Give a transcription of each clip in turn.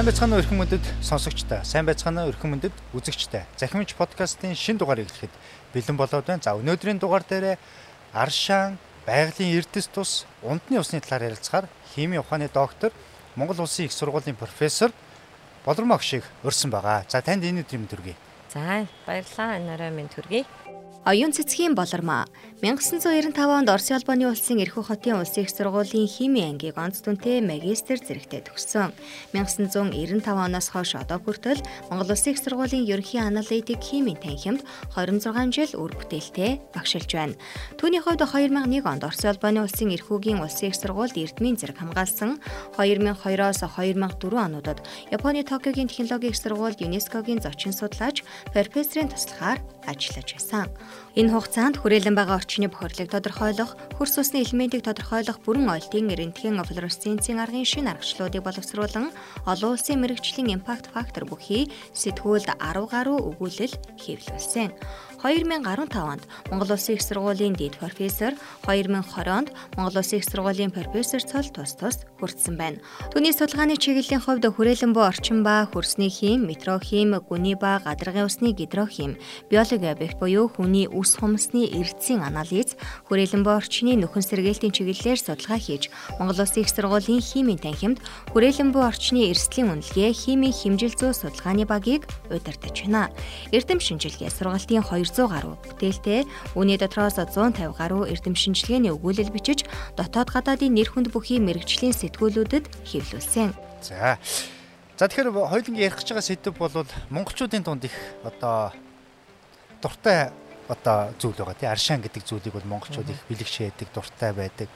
Сайн байцгаана уу эрхэм мөндөд сонсогчдаа. Сайн байцгаана уу эрхэм мөндөд үзэгчдээ. Захимч подкастын шин дугаар эхлэхэд бэлэн болоод байна. За өнөөдрийн дугаар дээр Аршаан байгалийн эрдэс тус унтны усны талаар ярилцахаар химийн ухааны доктор Монгол Улсын их сургуулийн профессор Болормоо гшиг өрсөн байгаа. За танд энэ өдрийн төргий. За баярлалаа. Энэ орой минь төргий. Оюун цэцгийн болормоо 1995 онд Орос улбаны улсын Эрхүү хотын улсын их сургуулийн химийн ангийг онц дүнтэй магистр зэрэгтээ төгссөн. 1995 оноос хойш одоо хүртэл Монгол улсын их сургуулийн ерөнхий аналитик химийн танхимд 26 жил үр бүтээлтэй багшилж байна. Түүний хувьд 2001 онд Орос улбаны улсын Эрхүүгийн улсын их сургуульд эрдмийн зэрэг хамгаалсан 2002-оос 2004 онуудад Японы Токиогийн технологийн их сургуульд ЮНЕСКОгийн зочин судлаач профессорын туслахаар ажиллаж байсан. Энэ хугацаанд хүрээлэн байгаа орчны бохирлыг тодорхойлох, хөрс усны элементийг тодорхойлох бүрэн ойлтын рентген флуоресценцийн аргын шинэ аргачлалуудыг боловсруулан олон улсын мэрэгжлийн импакт фактор бүхий сэтгүүлд 10 гаруй өгүүлэл хэвлүүлсэн. 2015 онд Монгол Улсын их сургуулийн дэд профессор, 2020 онд Монгол Улсын их сургуулийн профессор цол тус тус хүртсэн байна. Түүний судалгааны чиглэлийн хувьд хүрээлэн буй орчин ба хөрсний хим, метрохим, гүний ба гадаргын усны гидрохим, биологи объект буюу хүний үс хумсны эрдэсийн анализ, хүрээлэн буй орчны нөхөн сэргээлтийн чиглэлээр судалгаа хийж Монгол Улсын их сургуулийн химийн танхимд хүрээлэн буй орчны эрсдлийн үнэлгээ, химийн химжил зүй судалгааны багийг удирдах байна. Эрдэм шинжилгээ сургалтын 2 200 гаруй бүтээлтэй үүний дотроос 150 гаруй эрдэм шинжилгээний өгүүлэл бичиж дотоод гадаадын нэр хүнд бүхий мэрэгжлийн сэтгүүлүүдэд хэвлүүлсэн. За. За тэгэхээр хоёулангийн ярих гэж байгаа сэдв бол монголчуудын дунд их одоо дуртай одоо зүйл байгаа тий аршаан гэдэг зүйлийг бол монголчууд их бэлэгш яадаг дуртай байдаг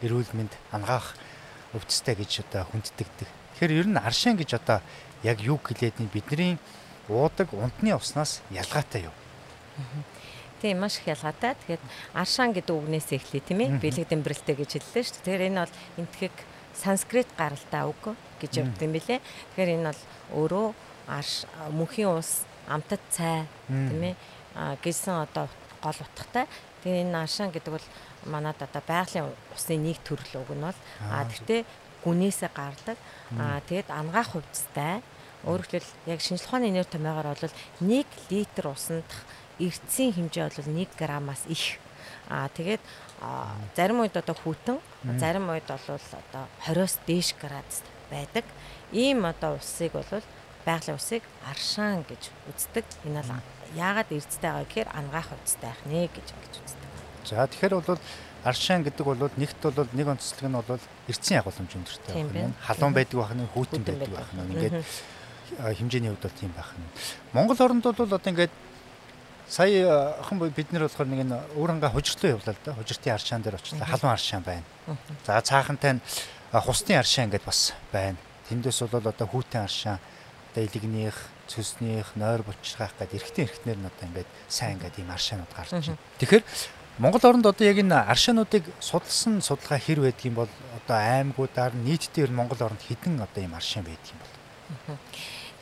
эрүүл мэнд ангаах өвчтэй гэж одоо хүнддэгдэг. Тэгэхээр ер нь аршаан гэж одоо яг юу гэлээд нь бидний уудаг унтны уснаас ялгаатай юу? Тийм маш их ялгаатай. Тэгэхээр аршаан гэдэг үгнээс эхлэе тийм ээ. Бэлэг дэмбрэлтэй гэж хэллээ шүү дээ. Тэгэхээр энэ бол энтгэг санскрит гаралтай үг гэж явдаг юм билэ. Тэгэхээр энэ бол өөрөө арш мөнхийн ус амтад цай тийм ээ гэсэн одоо гол утгатай. Тэгээ энэ аршаан гэдэг бол манад одоо байгалийн усны нэг төрөл үг нь бол а тэгтээ гүнээсээ гардаг. А тэгээд ангаах хувцастай. Өөрөөр хэлбэл яг шинжлэх ухааны нэр томьёогоор бол 1 литр усанд эрдэсийн хэмжээ бол 1 граммаас их. Аа тэгээд зарим үед одоо хүйтэн, зарим үед бол одоо 20-оос дээш градус байдаг. Ийм одоо усыг бол байгалийн усыг аршаан гэж үздэг. Энэ бол яагаад эрдэстэй байгаа гэхээр ангаах хувцастай байх нэ гэж ингэж үздэг. За тэгэхээр бол аршаан гэдэг бол нэгт бол нэг онцлог нь бол эрдсэн ягууламж өндөртэй байна. Халуун байдаг байх нь хүйтэн байдаг байх нь. Ингээд хэмжээний хувьд бол тийм байх нь. Монгол оронд бол одоо ингээд сая охин бид нэр болохоор нэг энэ өөрөнгө хужиртлуу явлаа л да. Хужиртын аршаан дээр очлаа. Халуун аршаан байна. За цаахантай нь хусны аршаан гэдээ бас байна. Тэндээс бол одоо хүүтэн аршаан, одоо илэгнийх, цөснийх, нойр булчирхах гэдэг эргэтэн эргэтнэр нь одоо ингээд сайн ингээд ийм аршаанууд гарч байна. Тэгэхээр Монгол оронд одоо яг энэ аршаануудыг судалсан судалгаа хэр байдаг юм бол одоо аймагуудаар нийтдээ Монгол оронд хэдэн одоо ийм аршаан байдаг юм бол.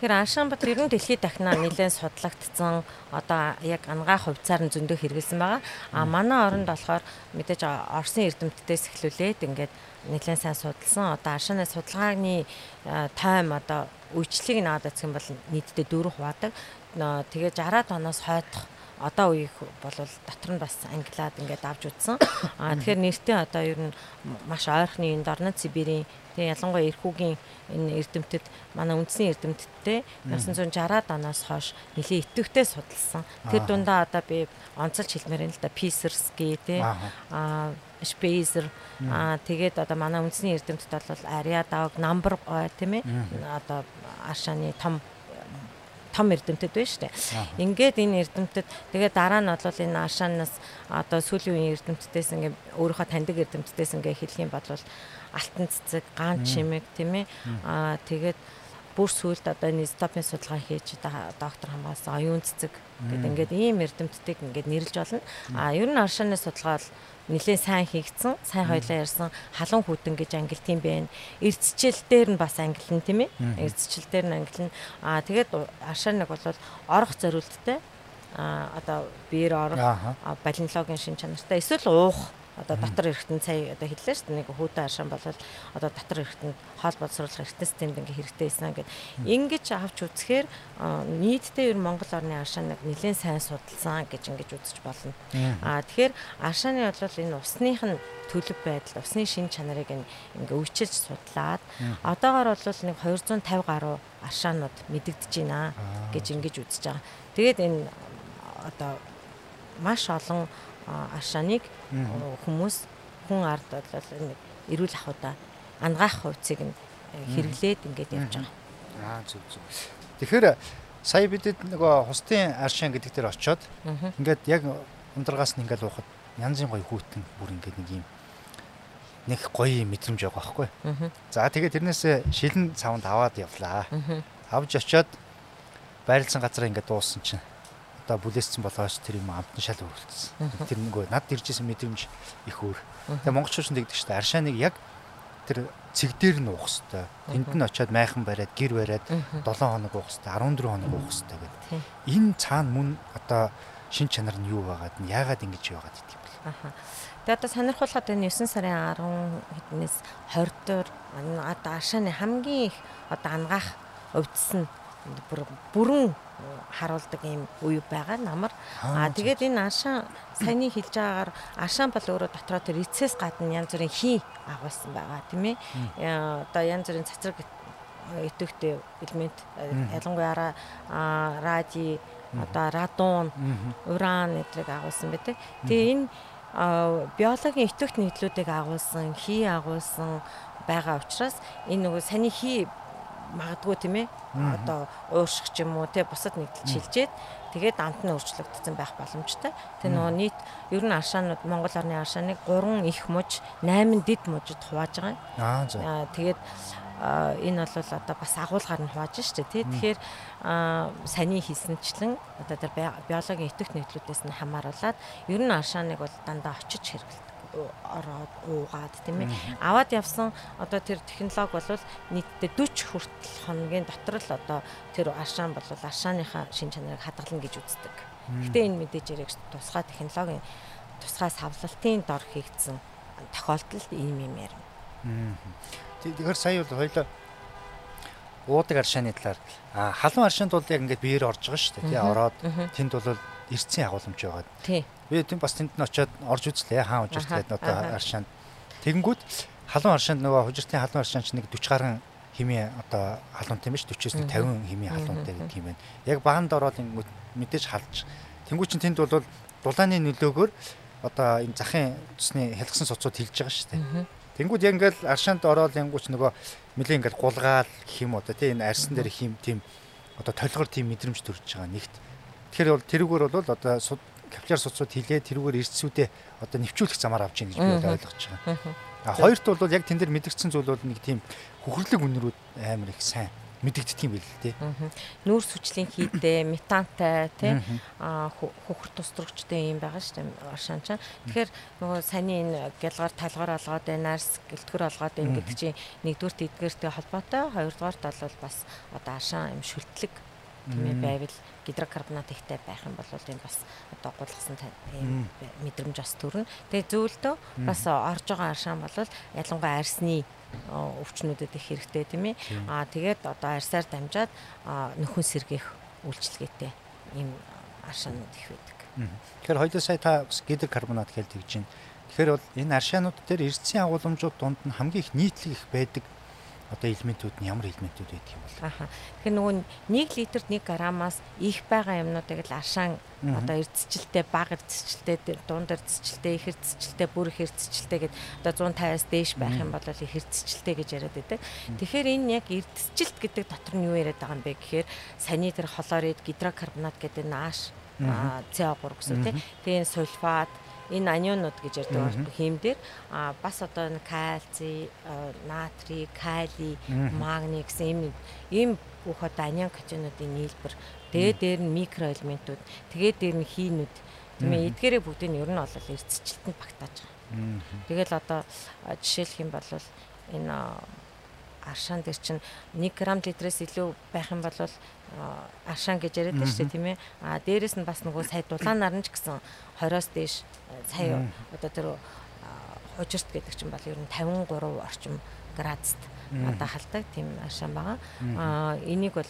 Тэгэхээр Аншаанбат ер нь дэлхийд дахнаа нэлээд судлагдсан одоо яг ангаах хувьцаар нь зөндөө хэрэгэлсэн байгаа. А манай оронд болохоор мэдээж Оросын эрдэмтдээс эхлүүлээд ингээд нэлээд сайн судалсан. Одоо Аншааны судалгааны тайм одоо үйлчлэгийг наад үзэх юм бол нийтдээ 4 хуваадаг. Тэгээ 60-аад оноос хойдох одоо үеих бол дотор нь бас англиад ингээд авч утсан. Аа тэгэхээр нэртээ одоо ер нь маш ойрхны энэ Дорнод Сибирийн тэгээ ялангуяа Ирхүүгийн энэ эрдэмтэд манай үндсийн эрдэмтдтэй 1960-аад оноос хойш нэлийн идэвхтэй судалсан. Тэр дундаа одоо би онцолж хэлмээр юм л да. Писерский тий аа. Шпейзер. Аа тэгээд одоо манай үндсний эрдэмтэд бол Ариадаг, Намбар тийм ээ одоо Аршааны том том эрдэмтэд байна шүү дээ. Ингээд энэ эрдэмтэд тэгээ дараа нь бол энэ Ашаанаас одоо сүүлийн үеийн эрдэмтдээс ингээ өөрийнхөө таньдаг эрдэмтдээс ингээ хэлэх юм бол алтан цэцэг, гаан чимэг тийм ээ. Аа тэгээд бүр сүлд одоо энэ стопын судалгаа хийж доктор хамгаалсан оюун цэцэг гэдэг ингээд ийм эрдэмтдийг ингээд нэрлж болно. А ер нь Аршааны судалгаа бол нэлээд сайн хийгдсэн. Сайн хойлоо ярьсан халуун хүтэн гэж ангилт юм бэ. Эрдсчил дээр нь бас ангилна тийм ээ. Эрдсчил дээр нь ангилна. Аа тэгээд Аршааныг бол орох зориулттай а одоо биер орох балинологийн шин чанартай эсвэл уух одоо дотор эргэтэн сая одоо хэллээ шүү дээ. Нэг хүүдэн аршаан бол одоо дотор эргэтэн хоол боловсруулах эргэтэн системд ингээ хэрэгтэй байсан гэд. Ингэж авч үзэхээр нийтдээ ер Монгол орны аршааныг нэлээд сайн судалсан гэж ингэж үзэж болно. Аа тэгэхээр аршааны бол энэ усных нь төлөв байдал, усны шин чанарыг ингээ өвчилж судлаад одоогоор бол нэг 250 гаруй аршаанууд мэдэгдэж байна гэж ингэж үзэж байгаа. Тэгээд энэ одоо маш олон аршааныг хүмүүс хүн ард бол нэг эрүүл ахуйда ангаах хувьцыг нь хэрэглээд ингээд явж байгаа. Аа зөв зөв. Тэгэхээр сая бидэд нөгөө хустын аршаан гэдэг дээр очиод ингээд яг ундрагаас нь ингээд уухад янзын гоё хүүтэн бүр ингээд нэг юм нэг гоё мэдрэмж байгаа байхгүй. За тэгээд тэрнээс шилэн цавнд аваад явлаа. Авж очиод байрлсан газараа ингээд дууссан чинь одоо бүлээссэн болгооч тэр юм амтан шал өрөлдсөн. Тэр нөгөө над иржсэн мэдрэмж их өөр. Тэгээ монголчууд тэгдэг шүү дээ. Аршааныг яг тэр цэг дээр нь уух хэвээр. Тэнд нь очиод майхан бариад гэр бариад 7 хоног уух хэвээр, 14 хоног уух хэвээр гэдэг. Энэ цаана мөн одоо шин чанар нь юу байгаад нь яагаад ингэж яваад идэв юм бэ? Аха. Тэгээ одоо сонирхолтой энэ 9 сарын 10 хэднээс 20 доор одоо аршааны хамгийн их одоо ангаах өвдсөн бүрэн харуулдаг юм үе байгаа намар. Аа тэгээд энэ аршаан саяны хэлж байгаагаар аршаан бол өөрөө дотроо тэр эцэс гадна янз бүрийн хий агуулсан байгаа тийм ээ. Одоо янз бүрийн цацраг идэвхтэй элемент ялангуяа ради одоо радон уран эдрэг агуулсан байдаг. Тэгээ энэ биологийн идэвхт нийтлүүдийг агуулсан, хий агуулсан байгаа учраас энэ нөгөө саний хий магадгүй тийм ээ одоо уурших ч юм уу те бусад нэгдэл шилжээд тэгээд амт нь өөрчлөгдсөн байх боломжтой. Тэгээ нөгөө нийт ер нь аршаанууд Монгол орны аршааныг 3 их муж 8 дид мужид хувааж байгаа. Аа за. Тэгээд энэ бол одоо бас агуулгаар нь хувааж штэ тий. Тэгэхээр саний хийсэнчлэн одоо тэр биологийн идэвх нийтлүүдээс нь хамааруулаад ер нь аршааныг бол дандаа очиж хэрэглэдэг ороод уугаад тийм ээ. Аваад явсан одоо тэр технологи бол нийтдээ 40 хүртэл хоногийн дотор л одоо тэр аршаан бол аршааныхаа шин чанарыг хадгална гэж үздэг. Гэтэ энэ мэдээж яриг тусгай технологийн тусгай савлалтын дор хийгдсэн тохиолдолд ийм юм ярина. Тэгэхээр сая бол хоёлоо уудаг аршааны талаар халуун аршаанд бол яг ингээд биеэр орж байгаа шүү дээ тий ороод тэнд бол эрцэн агуулмж байгаа. Би тийм бас тэнд нь очиод орж үзлээ хаан хужиртлээд одоо аршаанд. Тэгэнгүүт халуун аршаанд нөгөө хужиртлын халуун аршаанд ч нэг 40 гаруй химийн одоо халуунтай юм биш 40-с 50 химийн халуунтай гэдэг юм байна. Яг баанд ороод мэдээж халж. Тэнгүү чин тэнд бол дулааны нөлөөгөөр одоо энэ захын цусны хялгсан суцууд хилж байгаа шүү дээ. Тэнгүүд яг ингээл аршаанд ороод янгууч нөгөө нэлээ ингээл гулгаал гэх юм одоо тий энэ арсан дээр хим тийм одоо толгор тийм мэдрэмж төрж байгаа нэгт. Тэгэхээр бол тэрүүгээр бол одоо капчаар суцууд хилээ тэрүүгээр эрсцүүдээ одоо нэвчүүлэх замаар авч ийн гэж би ойлгож байгаа. А хоёрт бол яг тэн дээр мэдгдсэн зүйл бол нэг тийм хөхрлөг үнэрүүд амар их сайн мэдэгддэг юм байл л дээ. Нүүр сүчлийн хийдэ, метантай тий а хөхөр тусдрагчтай юм байгаа шүү дээ оршаан чаа. Тэгэхээр нөгөө саний энэ гялгаар талгаар олгоод байна, нарс гэлтгэр олгоод байна гэдэг чинь нэгдүгürt эдгээртэй холбоотой, хоёрдугаарт бол бас одоо аршаан юм шүлтлэг тийм ээ байвал гидрокарбонат ихтэй байх юм бол энэ бас одоо гулгасан мэдрэмж бас төрнө. Тэгээ зөвлөдөө бас орж байгаа аршаан бол ялангуяа арсны өвчнүүдэд их хэрэгтэй тийм ээ. Аа тэгээд одоо арсаар дамжаад нөхөн сэргийх үйлчлэгээтэй ийм аршаанууд их байдаг. Тэгэхээр хоёул сая та бас гидрокарбонат гэж тэгж байна. Тэгэхээр бол энэ аршаанууд дээр эрдэсийн агуулмжууд донд нь хамгийн их нийтлэг их байдаг одоо элементүүд нь ямар элементүүд байдаг юм бол. Аха. Тэгэхээр нөгөө 1 литрд 1 граммаас их байгаа юмнуудыг л аршаан одоо эрдэсчилтэй, бага эрдэсчилтэй, дунд эрдэсчилтэй, их эрдэсчилтэй, бүр их эрдэсчилтэй гэд одоо 150-аас дээш байх юм бол их эрдэсчилтэй гэж яриад байдаг. Тэгэхээр энэ яг эрдэсчилт гэдэг дотор нь юу яриад байгаа юм бэ гэхээр саний тэр хлорид, гидрокарбонат гэдэг нааш CO3 гэсэн тийм. Тэгээ сульфат энэ анионууд гэж ярьдаг байхгүй хийм дээр. А бас одоо кальци, натрий, кали, магний гэсэн ийм ийм бүх одоо анион катионуудын нийлбэр. Тэгээ дээр нь микроэлементүүд тэгээ дээр нь хийнүүд. Тийм ээ эдгээрээ бүгдийг нь ер нь бол эрсцэлтэнд багтааж байгаа. Тэгэл одоо жишээлх юм бол энэ аршаан дээр чинь 1 г литрээс илүү байх юм бол аршаан гэж яриад шүү дээ тийм ээ. А дээрэс нь бас нөгөө сая дулаанаар нь ч гэсэн 20-оос дээш сая одоо тэр хужирт гэдэг чинь бол ер нь 53 орчим градуст одоо халдаг тийм аршаан байгаа. Аа энийг бол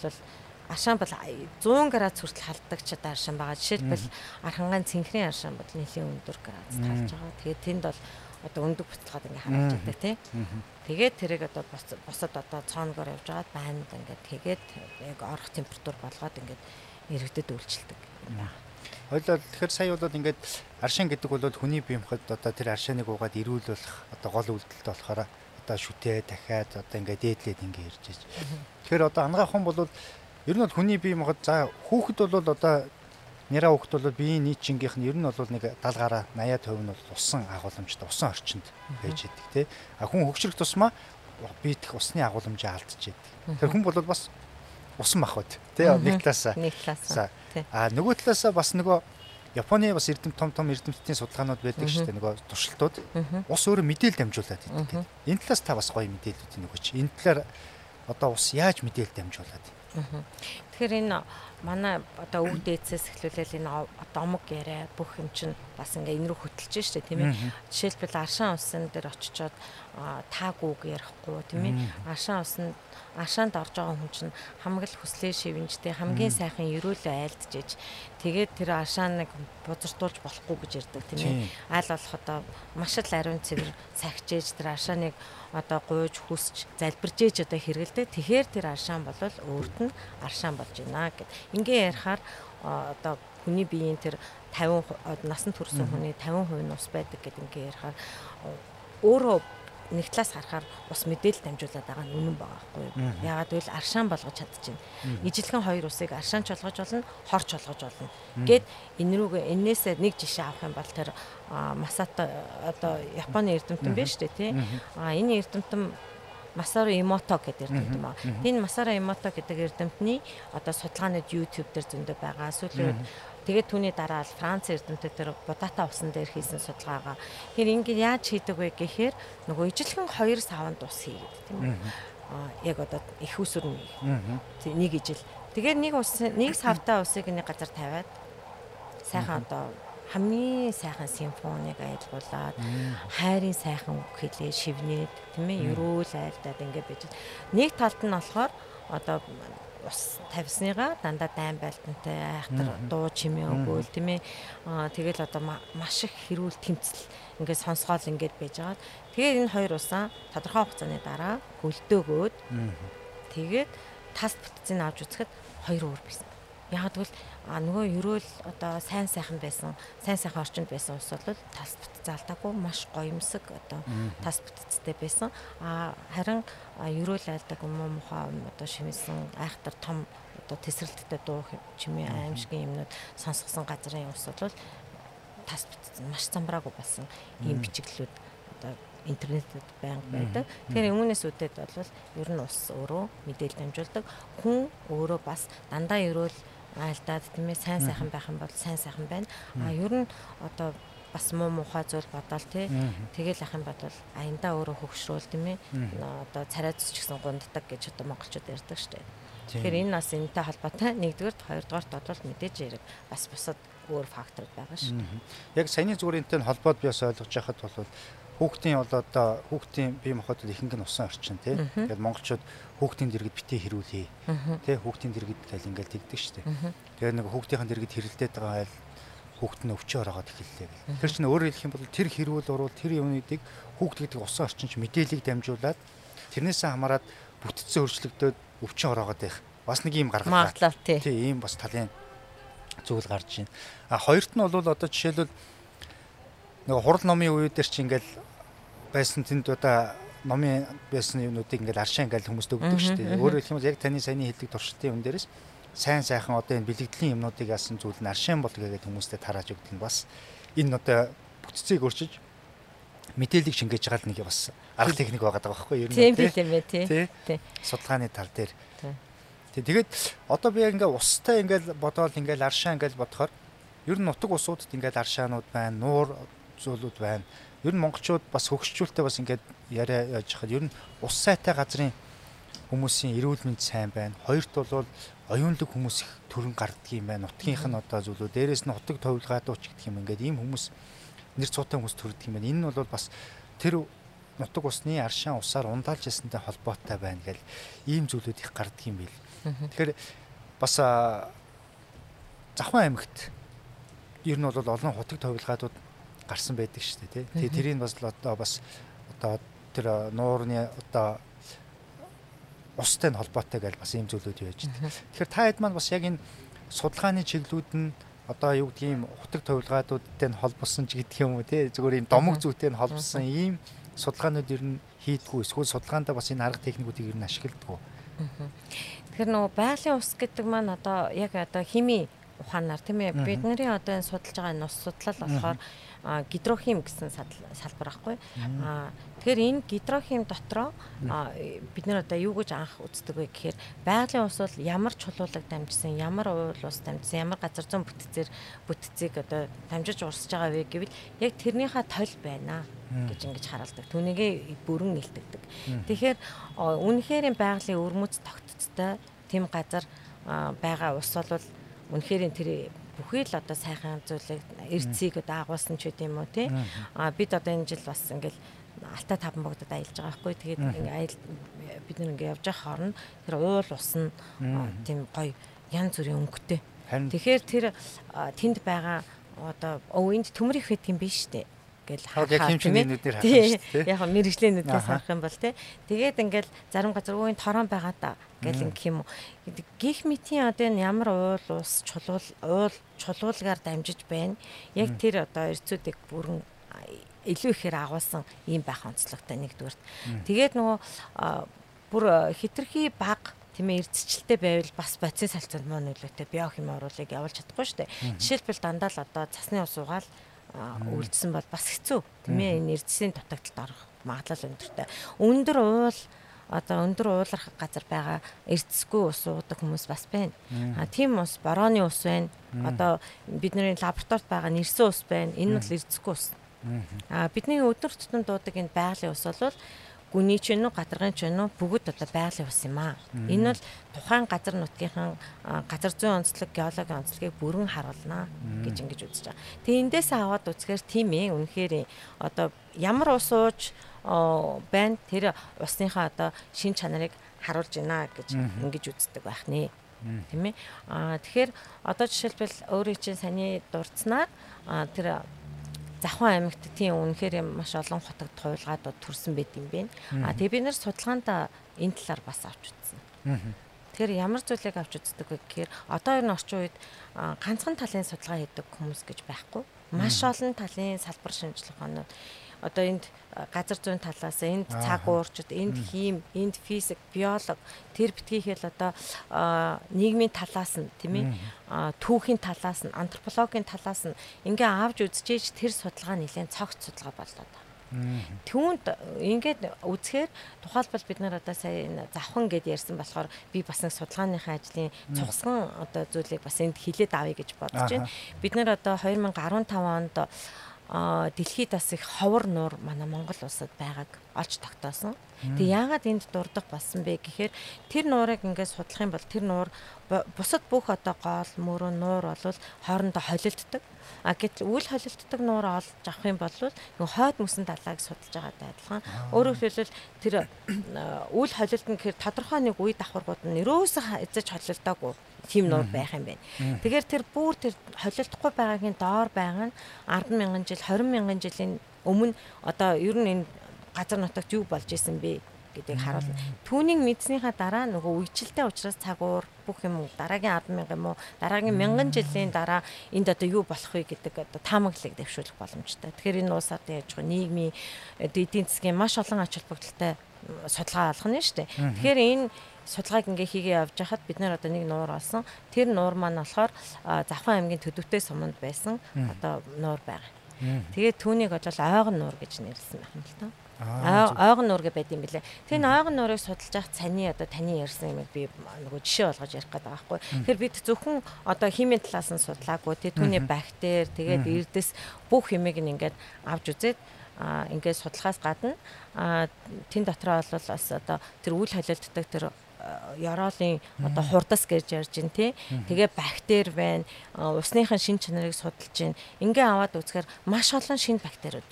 аршаан бол 100 градус хүртэл халддаг ч одоо аршаан байгаа. Жишээлбэл архангаан цэнхрийн аршаан бол нэлийн өндөр градуст халж байгаа. Тэгээд тэнд бол одоо өндөг буцалгаад ингээ харуулж байдаг тий. Тэгээд тэрийг одоо босод одоо цооногоор явж байгаад байнд ингээд тэгээд яг орох температур болгоод ингээд иргэдэд үйлчилдэг юм байна. Хойлоо тэгэхээр сая бол ингээд аршин гэдэг бол хүний биемхэд одоо тэр аршиныг уугаад ирүүлүүлэх одоо гол үйлдэлтэй болохоор одоо шүтээ дахиад одоо ингээд дээдлээд ингээд ирж байж. Тэгэхээр одоо ангаахан бол ер нь бол хүний биемхэд за хүүхэд бол одоо нэраа хүүхэд бол биеийн нийтчингийнх нь ер нь бол нэг 70 гараа 80% нь бол усан агуулмжтай усан орчинд байж идэг тий. А хүн хөгжрөх тусмаа биедх усны агуулмжаа алдчихэдэг. Тэр хүн бол бас усан мах бод тий нэг талаасаа. Нэг талаасаа а нөгөө талаасаа бас нөгөө Японы бас эрдэм том том эрдэмтдийн судалгаанууд байдаг шүү дээ нөгөө туршилтууд. Ус өөрөө мэдээлэл дамжуулаад идэг. Энэ талаас та бас гоё мэдээлэлүүд нэг өч. Энэ талаар одоо ус яаж мэдээлэл дамжуулаад. Тэгэхээр энэ манай одоо өв дээдсээс эхлүүлэл энэ одоо омог яриа бүх юм чинь бас ингээ энэ рүү хөтлөж штэ тийм ээ. Жишээлбэл аршаан усан дээр очичоод таагууг ярихгүй тийм ээ. Аршаан усанд ашаанд орж байгаа хүн чинь хамгал хүслээ шивэнжтэй хамгийн сайхан ерөөлөө айлдж тэгээд тэр ашааныг бузартуулж болохгүй гэж ярьдаг тийм ээ. Айл болох одоо маш л ариун цэвэр сахижээж тэр ашааныг одоо гуйж хүсч залбирж ээж одоо хэрэгэлдэг. Тэгэхээр тэр аршаан бол өөрт нь аршаан болж байна гэд. Ингээ ярихаар одоо хүний биеийн тэр 50 насанд хүрсэн хүний 50% нь ус байдаг гэдэг ингээ ярихаар өөрөө нэг талаас харахаар ус мэдээлэл дамжуулаад байгаа нь үнэн байгаа байхгүй юу. Яагаад гэвэл аршаан болгож чадчихна. Ижилхэн хоёр усыг аршаанч болгож болно, хорч болгож болно. Гэт энэ рүүгээ энээсээ нэг жишээ авах юм бол тэр Масата одоо Японы эрдэмтэн биш үү тий. А энэ эрдэмтэн Масаро Имото гэдэг эрдэмтэн байна. Энэ Масаро Имото гэдэг эрдэмтний одоо судалгаанууд YouTube дээр зөндөө байгаа. Сүүлийн үед Тэгээд түүний дараа л Франц эрдэмтэд тэр Будата усан дээр хийсэн судалгаагаа тэр ингэ яаж хийдэг вэ гэхээр нөгөө ижилхэн хоёр савнд ус хийгээд тийм үү. Аа яг одоо их усүр нэг ижил. Тэгээд нэг ус нэг савтаа усыг нэг газар тавиад сайхан одоо хамгийн сайхан симфоник аялуулад хайрын сайхан үг хэлээ шивнээд тийм ээ ерөөл айлдаад ингэ байж. Нэг талд нь болохоор одоо ус тавьсныгаа дандаа дайм байлтантай айхтар дуу чимээ өгөөл тийм ээ тэгэл одоо маш их хэрүүл тэмцэл ингээд сонсгоол ингээд байж байгаа. Тэгээд энэ хоёр усаа тодорхой хугацааны дараа гөлдөөгөөд тэгээд тас бүтцийг авч үзэхэд хоёр өөр байсан. Яг тэгвэл нөгөө ерөөл одоо сайн сайхан байсан, сайн сайхан орчинд байсан ус бол тас бүтц алдаагүй маш гоёмсог одоо тас бүтцтэй байсан. А харин ерөөл айлдаг юм уу мухаа одоо шимсэн айхтар том одоо тесрэлттэй дуу чимээ аимшигын юмнууд сонсгосон газрын ус бол тас бүтц маш замбраагүй болсон ийм бичиглэлүүд одоо интернетэд байнга байдаг. Тэгэхээр өмнөөс үдээд бол ер нь ус өөрөө мэдээлэл дамжуулдаг. Хүн өөрөө бас дандаа ерөөл айлдаад тийм ээ сайн сайхан байх юм бол сайн сайхан байна. А ер нь одоо бас муу мухай зүйл бодоол тий. Тэгэл ах юм бол аяндаа өөрөө хөгшрүүл тийм ээ. Одоо царай зүс ч гэсэн гунддаг гэж одоо монголчууд ярьдаг штеп. Тэгэхээр энэ бас энэтэй холбоотой нэгдүгээр хоёрдугаарт бодвол мэдээж яриг бас бусад өөр фактор байгаа ш. Яг саяны зүгээр энэтэй холбоод би бас ойлгож байхад бол хүүхдийн бол одоо хүүхдийн бие махбод ихэнх нь усан орчин тий. Тэгээд монголчууд хүүхдийн дэргэд битээ хэрүүлээ. Тий хүүхдийн дэргэд гал ингээл тэгдэг штеп. Тэгээд нэг хүүхдийн дэргэд хэрэлдээд байгаа айл хүүхд нь өвчөө ороод эхэллээ гэл. Тэр чинь өөрөөр хэлэх юм бол тэр хэрүүл урвал тэр юмнуудыг хүүхд гэдэг усан орчинч мэдээллийг дамжуулаад тэрнээсээ хамаарат бүтцэн өөрчлөгдөд өвчин ороогоод байх. Бас нэг юм гаргаад байна. Тий, ийм бас талын зүйл гарч байна. А хоёрт нь бол одоо жишээлбэл нөгөө хурал номын үеэр чи ингээл байсан тэнд одоо номын байсан юмнуудыг ингээл аршаа ингээл хүмүүст өгдөг шүү дээ. Өөрөөр хэлэх юм бол яг таны саяны хэлдэг туршилтын юм дээрээс сайн сайхан одоо энэ бэлэгдлийн юмнуудыг яасан зүйл нь аршаан бол гэдэг хүмүүстэй тарааж өгдөг нь бас энэ одоо бүтцийг өөрчилж мэдээллийг шингээж байгаа нэг бас арга техник байгаа даа байхгүй юу? Тийм тийм ээ тий. Судалгааны тал дээр. Тэгээд одоо би яг ингээ устай ингээл бодоол ингээл аршаа ингээл бодохоор ер нь нутаг усуудад ингээл аршаанууд байна, нуур зүйлүүд байна ер нь монголчууд бас хөгшчүүлтэй бас ингээд яриа яаж хахад ер нь ус сайтай газрын хүмүүсийн эрүүл мэнд сайн байна. Хоёрт бол оюунлаг хүмүүс их төрөн гарддаг юм байна. Нутгийнх нь одоо зүйлүүд дээрээс нь хотог товлгаадууч гэдэг юм ингээд ийм хүмүүс нэр цуутай хүмүүс төрдөг юм байна. Энэ нь бол бас тэр нутаг усны аршаан усаар ундаалж ясантай холбоотой байна гэл ийм зүйлүүд их гардаг юм бил. Тэгэхээр бас Завхан аймагт ер нь бол олон хутаг товилгаадууд гарсан байдаг шүү дээ тий. Тэгээ тэрийг бас одоо бас одоо тэр нуурны одоо устай холбоотой гэж бас ийм зүйлүүд яаж байна. Тэгэхээр та хэд маань бас яг энэ судалгааны чиглэлүүд нь одоо юу гэдгийг юм хутаг товилгаадуудтай холбосон ч гэдэг юм уу тий. Зүгээр ийм домог зүйтэй холбосон ийм судалгаанууд ер нь хийдгүү. Эсвэл судалгаандаа бас энэ арга техникүүдийг ер нь ашигладаг уу? Тэгэхээр нөгөө байгалийн ус гэдэг маань одоо яг одоо хими ухаанаар тийм ээ бидний одоо энэ судалж байгаа энэ ус судлал болохоор гидрохим гэсэн салбар байхгүй. Тэгэхээр энэ гидрохим дотроо бид нар одоо юу гэж анх үздэг вэ гэхээр байгалийн ус бол ямар чулуулаг дамжсан, ямар уул ус дамжсан, ямар газар зүүн бүтцээр бүтцийг одоо дамжиж урсж байгаа вэ гэвэл яг тэрнийхээ толь байна гэж ингэж харуулдаг. Түүнийгээ бүрэн илтгэдэг. Тэгэхээр үнэхээр байгалийн өрмөц тогтцтой тийм газар байгаа ус бол үнэхээр тэр бүхий л одоо сайхан зүйлийг эрцгийг одоо агуулсан ч гэдэм юм уу тий. А бид одоо энэ жил бас ингээл алтай таван богдод аялж байгаа байхгүй. Тэгээд ингээ аял бид нэг ингээ явж байгаа хооронд тэр уул ус нь тийм гоё янз бүрийн өнгөтэй. Тэгэхээр тэр тэнд байгаа одоо өвөнд төмөр их байдаг юм биш үү? гэл харах хэмжээний нүдээр харах шүү дээ. Яг мэрэгжлийн нүдээс харах юм бол тий. Тэгээд ингээл зарим газар ууын торон байгаа та гэл ингэх юм уу. Гих мэтийн одоо энэ ямар уул ус чулуул уул чулуулгаар дамжиж байна. Яг тэр одоо эрцүүдийг бүрэн илүү ихээр агуулсан ийм байх онцлогтой нэгдүгээрт. Тэгээд нөгөө бүр хитрхи баг тийм ээ эрдцэлтэй байвал бас бацийн салцанд муу нөлөөтэй биохим оруулыг явуулж чадахгүй шүү дээ. Жишээлбэл дандаа л одоо цасны ус угаал үлдсэн бол бас хэцүү тийм ээ энэ эрдэсийн дутагдалд орох магадлал өндөртэй. Өндөр уул одоо өндөр ууларх газар байгаа эрдэсгүй ус уудаг хүмүүс бас байна. А тийм ус борооны ус байна. Одоо бидний лабораторид байгаа нэрсэн ус байна. Энэ бол эрдэсгүй ус. А бидний өдөр тутмын дуудаг энэ байгалийн ус бол гүний ч вэ гадаргын ч вэ бүгд одоо байгалийн ус юм аа. Энэ бол тухайн газар нутгийнхаа газар зүйн онцлог, геологийн онцлогийг бүрэн харуулнаа гэж ингэж үзэж байгаа. Тэгээ эндээс аваад үзэхээр тийм ээ үнэхээр одоо ямар ус ууж байна тэр усныхаа одоо шин чанарыг харуулж байна гэж ингэж үздэг байх нэ. Тийм ээ. Аа тэгэхээр одоо жишээлбэл өөрийн чинь саний дурдсанаар тэр Завхан аймагт тийм үнэхээр маш олон хотод туйлгаадууд төрсэн байт юм бэ. А тэгээ бид нэр судалгаанд энэ талаар бас авч үзсэн. Тэгэхээр ямар зүйлийг авч үздэг вэ гэхээр одоо энэ орчин үед ганцхан талын судалгаа хийдэг хүмүүс гэж байхгүй. Маш олон талын салбар шинжилгээ ухаанууд одоо энд газар зүйн талаас энд цаг уурчид энд хийм энд физик биолог тэр битгийхэл одоо нийгмийн талаас нь тийм ээ түүхийн талаас нь антропологийн талаас нь ингээ авч үзчихэж тэр судалгаа нэлээд цогц судалгаа боллоо Түүнд ингээд үзэхээр тухайлбал бид нар одоо сая завхан гэд ярьсан болохоор би бас нэг судалгааныхаа ажлын цугсган одоо зүйлийг бас энд хилээд авъя гэж бодож байна. Бид нар одоо 2015 онд дэлхийд бас их ховор нуур манай Монгол улсад байгааг олж тогтоосон. Тэгээ яагаад энд дурдах болсон бэ гэхээр тэр нуурыг ингээд судлах юм бол тэр нуур бусад бүх одоо гол мөрөө нуур бол хоорондоо холилддог. А гэтэл үл холилддог нуур олж авах юм бол хойд мөсөн талааг судалж байгаатай адилхан. Өөрөөр хэлбэл тэр үл холилдно гэхээр тодорхой нэг үе давхаргууд нь өрөөсөө эзэж холилдоогүй тийм нуур байх юм байна. Тэгэхээр тэр бүр тэр холилдохгүй байгаагийн доор байгаа нь 10 мянган жил 20 мянган жилийн өмнө одоо ер нь энэ газар нутагт юу болж исэн бэ гэдгийг харуулна. Түүнийг мэдснийхаа дараа нөгөө үечлэлтэй учраас цагуур бүх юм дараагийн 10 мянга юм уу дараагийн мянган жилийн дараа энд одоо юу болох вэ гэдэг одоо таамаглалыг дэвшүүлэх боломжтой. Тэгэхээр энэ уусаад яаж байгаа нийгмийн эдийн засгийн маш олон ач холбогдолтой судалгаа алгана шүү дээ. Тэгэхээр энэ судалгааг ингээ хийгээ явж хахад бид нэр одоо нэг нуур олсон. Тэр нуур маань болохоор Завхан аймгийн төдөвтэй суманд байсан одоо нуур байгаа. Тэгээд түүнийг очол ойгон нуур гэж нэрлсэн байх юм л таа. Ойгон нуур гэж байд юм билээ. Тэр ойгон нуурыг судалж явах цаны одоо таны ярьсан юм би нөгөө жишээ болгож ярих гэдэг байхгүй. Тэгэхээр бид зөвхөн одоо химийн талаас нь судлаагүй тий түүний бактери тэгээд эрдэс бүх химийг ингээд авч үзээд а ингээд судалгаас гадна а тэн дотроо бол бас одоо тэр үйл холилддог тэр ёроолын одоо хурдас гэж ярьж байна тий. Тэгээ бактери байна. Усныхын шин чанарыг судалж байна. Ингээ аваад үзэхээр маш олон шин бактериуд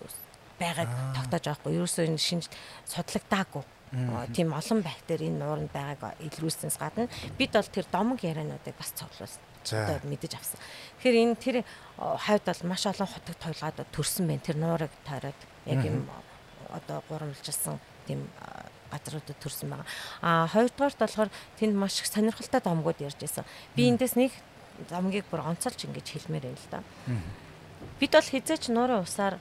байгааг тогтоож байгаа хгүй. Ерөөсөө энэ шинж судлагдаагүй. Тийм олон бактери энэ нууранд байгааг илрүүлснээс гадна бид бол тэр домог яриануудыг бас цовлуулсан одоо мэдэж авсан. Тэгэхээр энэ тэр хавьд бол маш олон хотог тойлгаад төрсэн байна. Тэр нуурыг тойроод яг юм одоо гурамжилсан тийм газруудад төрсэн байгаа. А хоёрдугаарт болохоор тэнд маш их сонирхолтой домгууд ярьж байсан. Би эндээс нэг домгийг бүр онцолж ингэж хэлмээр байл л да. Бид бол хизээч нуурын усаар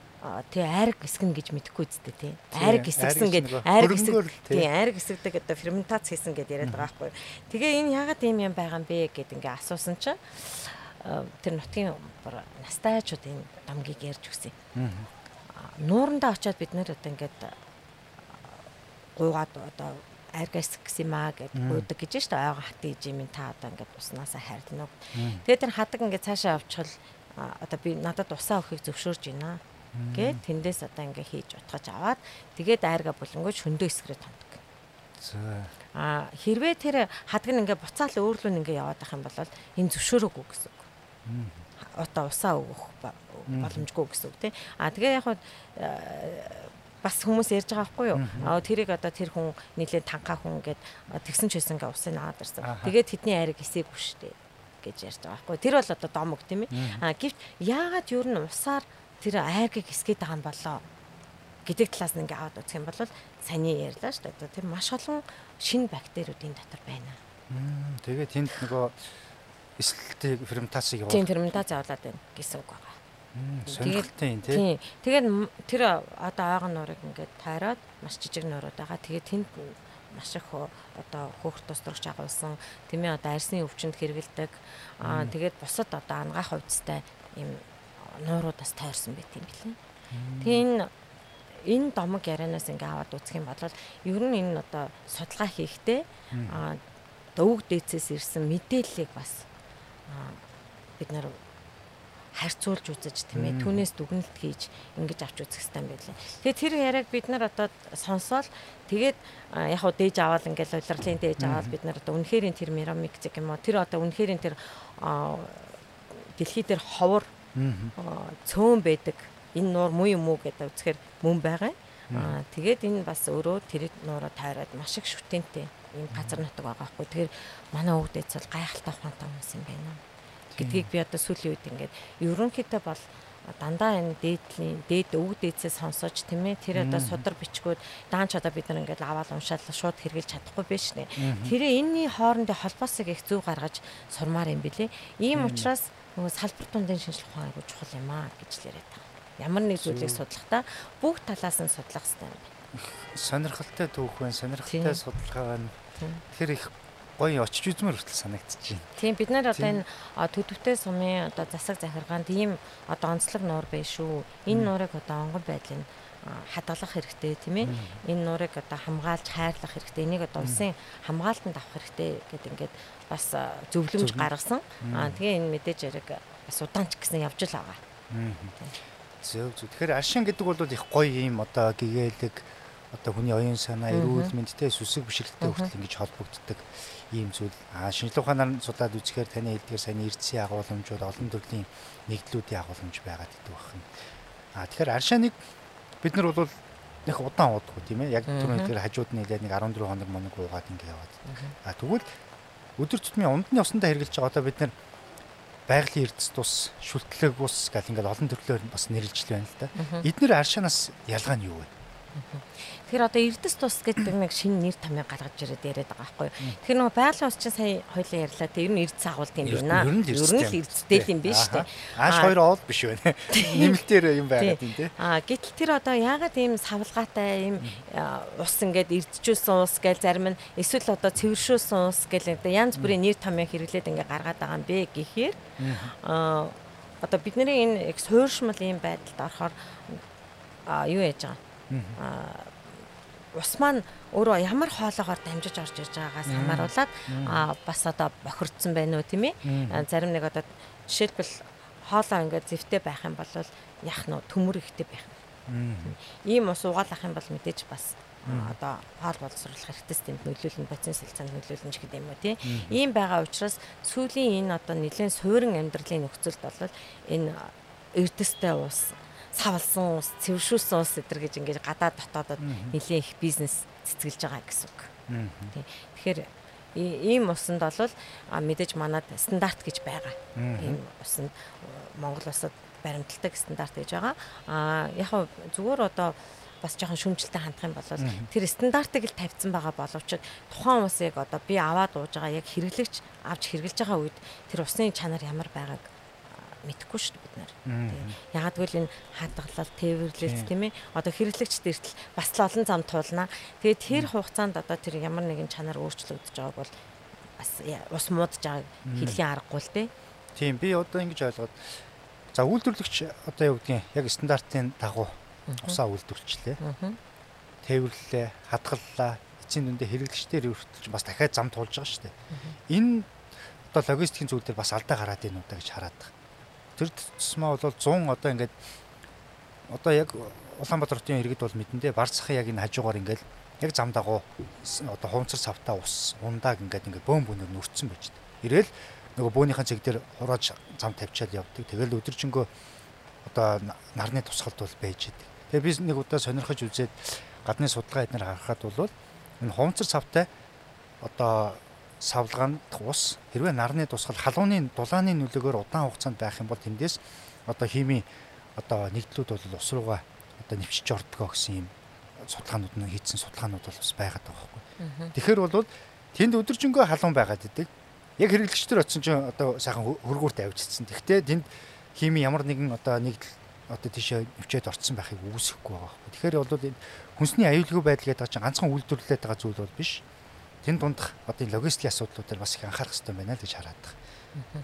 тий айраг гисгэн гэж мэдэхгүй үсттэй тий. Айраг гисгсэн гэд айраг гисэг тий айраг гисэгдэг одоо ферментац хийсэн гэд яриад байгаа байхгүй. Тэгээ энэ ягаад ийм юм байгаа юм бэ гэд ингээ асуусан чинь тэр нутгийн настайчууд энэ домгийг ярьж өгсөн. Нуурандаа очиод бид нэр одоо ингээд гуйгаад одоо аргас гэсэн юм аа гэд гуйдаг гэж штэ ойгоо хатын ижим та одоо ингээд уснасаа хайрлана. Тэгээд тэр хадаг ингээд цаашаа авчихвал одоо би надад усаа өхийг зөвшөөрж байна гэд тэндээс одоо ингээ хийж утгаж аваад тэгээд айрга болонгоо шөндөө эсгэрээ томдог. За. А хэрвээ тэр хадаг нь ингээ буцаал өөрлөө ингээ яваад ах юм бол энэ зөвшөөрөөгүй гэсэн үг. Одоо усаа өгөх боломжгүй гэсэн үг тийм. А тэгээ яг хаа бас хүмүүс ярьж байгаа байхгүй юу? Аа тэрийг одоо тэр хүн нэлээд танхаа хүн гээд тэгсэн ч байсан ингээ усын аваад ирсэн. Тэгээд тэдний айрыг эсээгүй шүү дээ гэж ярьж байгаа байхгүй. Тэр бол одоо домог тийм ээ. Аа гэвч яагаад юу н усаар тэр айргийг эсгээд байгаа юм болоо гэдэг талаас нь ингээ аваад үзэх юм бол саний ярьлаа шүү дээ. Тэр маш олон шинэ бактериудын дотор байна. Тэгээд тэнд нөгөө эсэлтийг ферментацийг явуулдаг. Тийм ферментац явуулаад байна гэсэн үг байна. Сонирхолтой юм тий. Тэгээд тэр одоо ойгон нуурыг ингээд тайраад маш жижиг нуурууд байгаа. Тэгээд тэнд маш их одоо хөөх тусдрагч агуулсан тэмээ одоо арсны өвчнөд хэрэгэлдэг. Аа тэгээд бусад одоо ангаах хувцастай юм нууруудаас тойрсон байт юм билээ. Тэгээ энэ энэ домог ярианаас ингээ аваад үзэх юм бол ер нь энэ одоо судалгаа хийхдээ аа өвөг дээцээс ирсэн мэдээллийг бас бид нар харьцуулж үзэж тийм ээ түүнээс дүгнэлт хийж ингэж авч үзэх хэрэгтэй юм байлээ. Тэгээ тэр яриаг бид нар одоо сонсоол. Тэгээд яг хуу дээж аваад ингээл удирдлын дээж аваад бид нар одоо үнэхэрийн тэр мирамик гэх юм уу тэр одоо үнэхэрийн тэр дэлхий дээр ховор цөөн байдаг. Энэ нуур муу юм уу гэдэг үзэхээр мөн байгаа. Аа тэгээд энэ бас өөрөө тэр нуураа тайраад маш их шүтэнтэй. Ийм газар нутаг байгаа хгүй. Тэгэхээр манай өвдөц бол гайхалтай ухаантай хүмүүс юм байна гэдгийг би одоо сүүлийн үед ингээд ерөнхийдөө бол дандаа энэ дээдлийн дээд өвөг дээдсээ сонсож тийм ээ тэр одоо судар бичгүүд даанч одоо бид нар ингээд аваад уншаал шууд хэрглэж чадахгүй биш нэ. Тэр энэний хоорондын холбоосыг их зөв гаргаж сурмаар юм билэ ийм учраас нөгөө салбар тундын шинжилгээ ухаан айгуу чухал юм аа гэж л яриад байгаа. Ямар нэг зүйлийг судлахдаа бүх талаас нь судлах хэрэгтэй юм байна. Сонирхолтой түүх байна. Сонирхолтой судалгаа байна. Тэр их гоё очиж үзмээр хүртэл санагдчихэв. Тийм бид нар одоо энэ төдөвтэй сумын одоо засаг захиргаанд ийм одоо онцлог нуур бай шүү. Энэ нуурыг одоо онгон байдлын хадгалах хэрэгтэй тийм ээ. Энэ нуурыг одоо хамгаалж хайрлах хэрэгтэй. Энийг одоо улсын хамгаалтанд авах хэрэгтэй гэдэг ингээд бас зөвлөмж гаргасан. Аа тэгээ энэ мэдээж яриг бас удаанч гэсэн явж л байгаа. Зөв зөв. Тэгэхээр аршин гэдэг бол их гоё юм одоо гэгээлэг одоо хүний оюун санаа, эрүүл мэндтэй сүсэг бишрэлтэй хүртэл ингэж холбогддог ийм зүйл. А шинжилгээ ухаанаар судлаад үзэхээр таны хэлдгээр сайн эрдэсийн агуулмжууд олон төрлийн нэгдлүүдийн агуулмж байгаад идэв байна. А тэгэхээр аршааныг бид нар бол нэг удаан уудаггүй тийм ээ. Яг түрүүний тэр хажууд нь нэг 14 хоног моног уугаад ингэ яваад. А тэгвэл өдөр тутмын ундны усандаа хэрглэж байгаа одоо бид нар байгалийн эрдэс тус, шүлтлэг ус гэл ингээл олон төрлөөр бас нэрлэж байна л да. Эднэр аршаанаас ялгаа нь юу вэ? Тэгэхээр одоо эрдэс тус гэдэг нэг шинэ нэр томьёо гаргаж ирээд яриад байгаа байхгүй. Тэгэхээр нөгөө байгалийн ус чинь сая хоёлаа ярьлаа. Тэр нь эрдэс агуулт юм байна. Ер нь л эрдэстэй юм биш үү? Ааш хоёр оол биш байна. Нэмэлтээр юм байгаад юм тий. Аа гэтэл тэр одоо яагаад ийм савлгаатай ийм ус ингээд эрдчүүлсэн ус гээл зарим нь эсвэл одоо цэвэршүүлсэн ус гээл одоо янз бүрийн нэр томьёо хэрэглээд ингээд гаргаад байгаа юм бэ гэхээр аа одоо бидний энэ их суурьшмал ийм байдалд орохоор юу яаж байгаа ус маань өөрөө ямар хоолоогоор дамжиж орж иж байгаагаас хамааруулаад бас одоо бохирдсан байна уу тийм ээ. Зарим нэг одоо жишээлбэл хоолоо ингээд зэвтэй байх юм бол яах нь төмөр ихтэй байх юм. Ийм ус угаалах юм бол мэдээж бас одоо хоол боловсруулах хэрэгтэй системд нөлөөлнө, бацин сэлцаанд нөлөөлнө гэдэг юм уу тий. Ийм байгаа учраас сүүлийн энэ одоо нэлээд суурин амьдралын нөхцөлд бол энэ эрдэстэй ус савлсан ус, цэвэршүүлсэн ус эдэр гэж ингээд гадаад дотоодод нэлийн их бизнес цэцгэлж байгаа гэсэн үг. Тэгэхээр ийм усанд бол мэдээж манад стандарт гэж байгаа. Ийм усанд Монгол улсад баримталдаг стандарт гэж байгаа. А яг зүгээр одоо бас жоохон шүмжэлтэй хандах юм бол тэр стандартыг л тавьсан байгаа боловч тухайн усыг одоо би аваад ууж байгаа яг хэрэглэгч авч хэрэглэж байгаа үед тэр усны чанар ямар байгааг мэдэхгүй шүү дээ бид нар. Ягаад гэвэл энэ хадгалал, тээвэрлэлт тийм ээ. Одоо хэрэглэгчд эртэл бас л олон зам туулна. Тэгээд тэр хугацаанд одоо тэр ямар нэгэн чанар өөрчлөгдөж байгааг бол бас ус муудаж байгааг хэлхийн аргагүй л дээ. Тийм би одоо ингэж ойлгоод за үйлдвэрлэгч одоо юу гэдгийг яг стандартын дагуу усаа үйлдвэрлэлээ. Тээвэрлэлээ, хадгаллаа, эцсийн дүндээ хэрэглэгчдэр өртөлж бас дахиад зам туулж байгаа шүү дээ. Энэ одоо логистикийн зүйл дээр бас алдаа гараад ийн удаа гэж хараад байгаа. Тэр тусмаа бол 100 одоо ингээд одоо яг Улаанбаатар хотын иргэд бол мэдэндээ барцхан яг энэ хажуугаар ингээд яг зам дагуу одоо хувцар савтаа ус ундааг ингээд ингээд бөөм бөөнөр нүрцэн байж дээ. Ирээл нөгөө бөөнийхэн цэг дээр хурааж зам тавьчаал явдаг. Тэгэл өдөржингөө одоо нарны тусгалд бол байж идэг. Тэгээ би нэг удаа сонирхож үзээд гадны судалгаа эднэр харахад бол энэ хувцар савтай одоо савлгаанд ус хэрвээ нарны тусгал халууны дулааны нөлөөгөөр удаан хугацаанд байх юм бол тэндээс одоо хими одоо нэгдлүүд бол ус руугаа одоо нэвчж ордгоо гэсэн юм судалгаанууд нь хийсэн судалгаанууд бол бас байгаад байгаа байхгүй. Тэгэхээр бол тэнд өдөржингөө халуун байгаад идэг. Яг хэрэглэгчдэр очисон чинь одоо сайхан хөргүүрт авчирсан. Тэгвэл тэнд хими ямар нэгэн одоо нэгдэл одоо тийшээ өвчөөд орцсон байхыг үүсэхгүй байгаа байхгүй. Тэгэхээр бол энэ хүнсний аюулгүй байдал гэдэг чинь ганцхан үйлдвэрлэлээд байгаа зүйл бол биш. Тэн дундах одоо логистикийн асуудлуудаар бас их анхаарах хэрэгтэй байна л гэж хараад байгаа.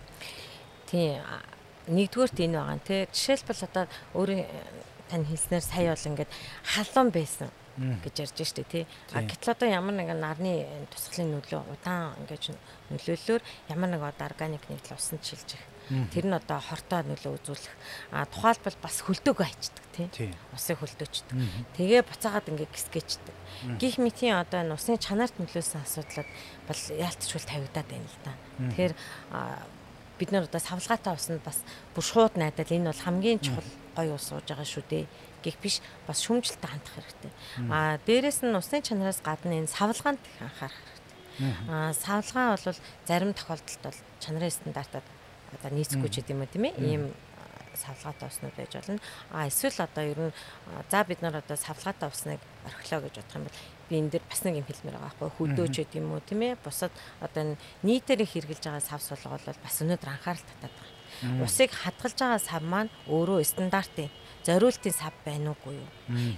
Тий. Нэгдүгээрт энэ байгаа нэ. Жишээлбэл одоо өөрөө тань хэлснээр сая бол ингээд халуун байсан гэж ярьж штэ тий. А гэтэл одоо ямар нэгэн нарны тусгалын нөлөө удаан ингээд нөлөөллөөр ямар нэг одоо органик нэгдэл усан чилжих Тэр нь одоо хортой нөлөө үзүүлэх. А тухайлбал бас хөлдөөгөө хайчдаг тий. Усыг хөлдөөчдөг. Тэгээ буцаагаад ингээ гисгэждэг. Гих мэтийн одоо энэ усны чанарт нөлөөсөн асуудлууд бол яалтчгүй тавигдаад байна л да. Тэгэхээр бид нар одоо савлгаатай усанд бас бүр шууд найдаад энэ бол хамгийн чухал гоё ус сууж байгаа шүү дээ гэх биш бас шүмжлэлтэй хандах хэрэгтэй. А дээрэс нь усны чанараас гадна энэ савлгаанд их анхаарах хэрэгтэй. А савлгаа бол зарим тохиолдолд бол чанарын стандартад одоо нийцэхгүй ч гэдэм үү тийм ээ ийм савлгаатай уснууд байж болно. А эсвэл одоо ер нь за бид нар одоо савлгаатай усныг орхилоо гэж бодох юм бол би энэ дэр бас нэг юм хэлмээр байгаа байхгүй хөдөөч гэдэг юм уу тийм ээ бусад одоо нийтээр хэрэгжилж байгаа сав сулга бол бас өнөөдөр анхаарал татаад байгаа. Усыг хадгалж байгаа сав маань өөрөө стандартын зориултын сав байна уугүй юу.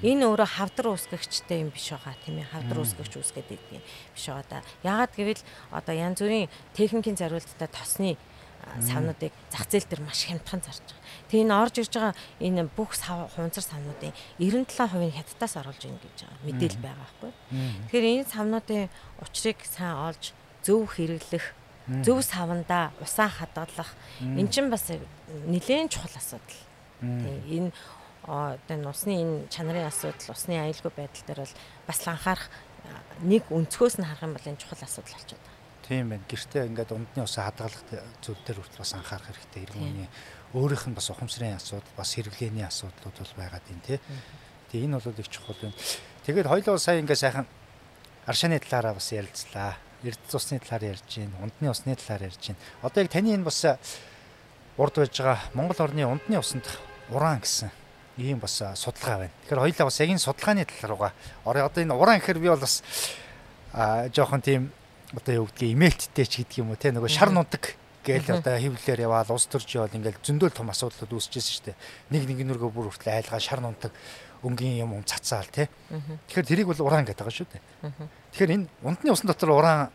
Энэ өөрөө хавдар үүсгэгчтэй юм биш байгаа тийм ээ хавдар үүсгэгч үүсгээд идэг юм биш байгаа да. Яагаад гэвэл одоо янз бүрийн техникийн зориулттай тосны савнуудыг зах зээл дээр маш хямдхан зарж байгаа. Тэгээ энэ орж ирж байгаа энэ бүх хунцар савнуудын 97% нь хятадаас оруулж ийн гэж байгаа мэдээлэл байгаа байхгүй. Тэгэхээр энэ савнуудын учрыг сайн олж зөв хэрэглэх зөв савнда усаа хадгалах эн чинь бас нэлээд чухал асуудал. Тэгээ энэ одоо усны энэ чанарын асуудал, усны аюулгүй байдал дээр бол бас анхаарах нэг өнцгөөс нь харах юм бол энэ чухал асуудал болчиход байна. Тийм байна. Гэртээ ингээд умдны усаа хадгалах зүйл дээр хүртэл бас анхаарах хэрэгтэй. Иргэний өөрийнх нь бас ухамсарын асуудал, бас хэрэглээний асуудлууд бол байгаад байна тий. Тэгээ энэ бол их чухал байна. Тэгээд хоёлоо сая ингээд сайхан аршааны талаараа бас ярилцлаа. Эрдэс усны талаар ярьж гин, ундны усны талаар ярьж гин. Одоо яг таны энэ бас урд байж байгаа Монгол орны ундны усанд уран гэсэн ийм бас судалгаа байна. Тэгэхээр хоёлаа бас яг энэ судалгааны тал руугаа орё. Одоо энэ уран гэхэр би бол бас а жоохон тийм одоо юу гэдгийг имэйлттэй ч гэдэг юм уу те нөгөө шар нундаг гээл одоо хөвлөөр яваал улс төрж яваал ингээл зөндөл том асуудлууд үүсчихсэн шүү дээ. Нэг нэг нүргөө бүр хүртэл айлгаа шар нундаг өнгийн юм цацаал те. Тэгэхээр тэрийг бол уран гэдэг байгаа шүү дээ. Тэгэхээр энэ ундны усан дотор уран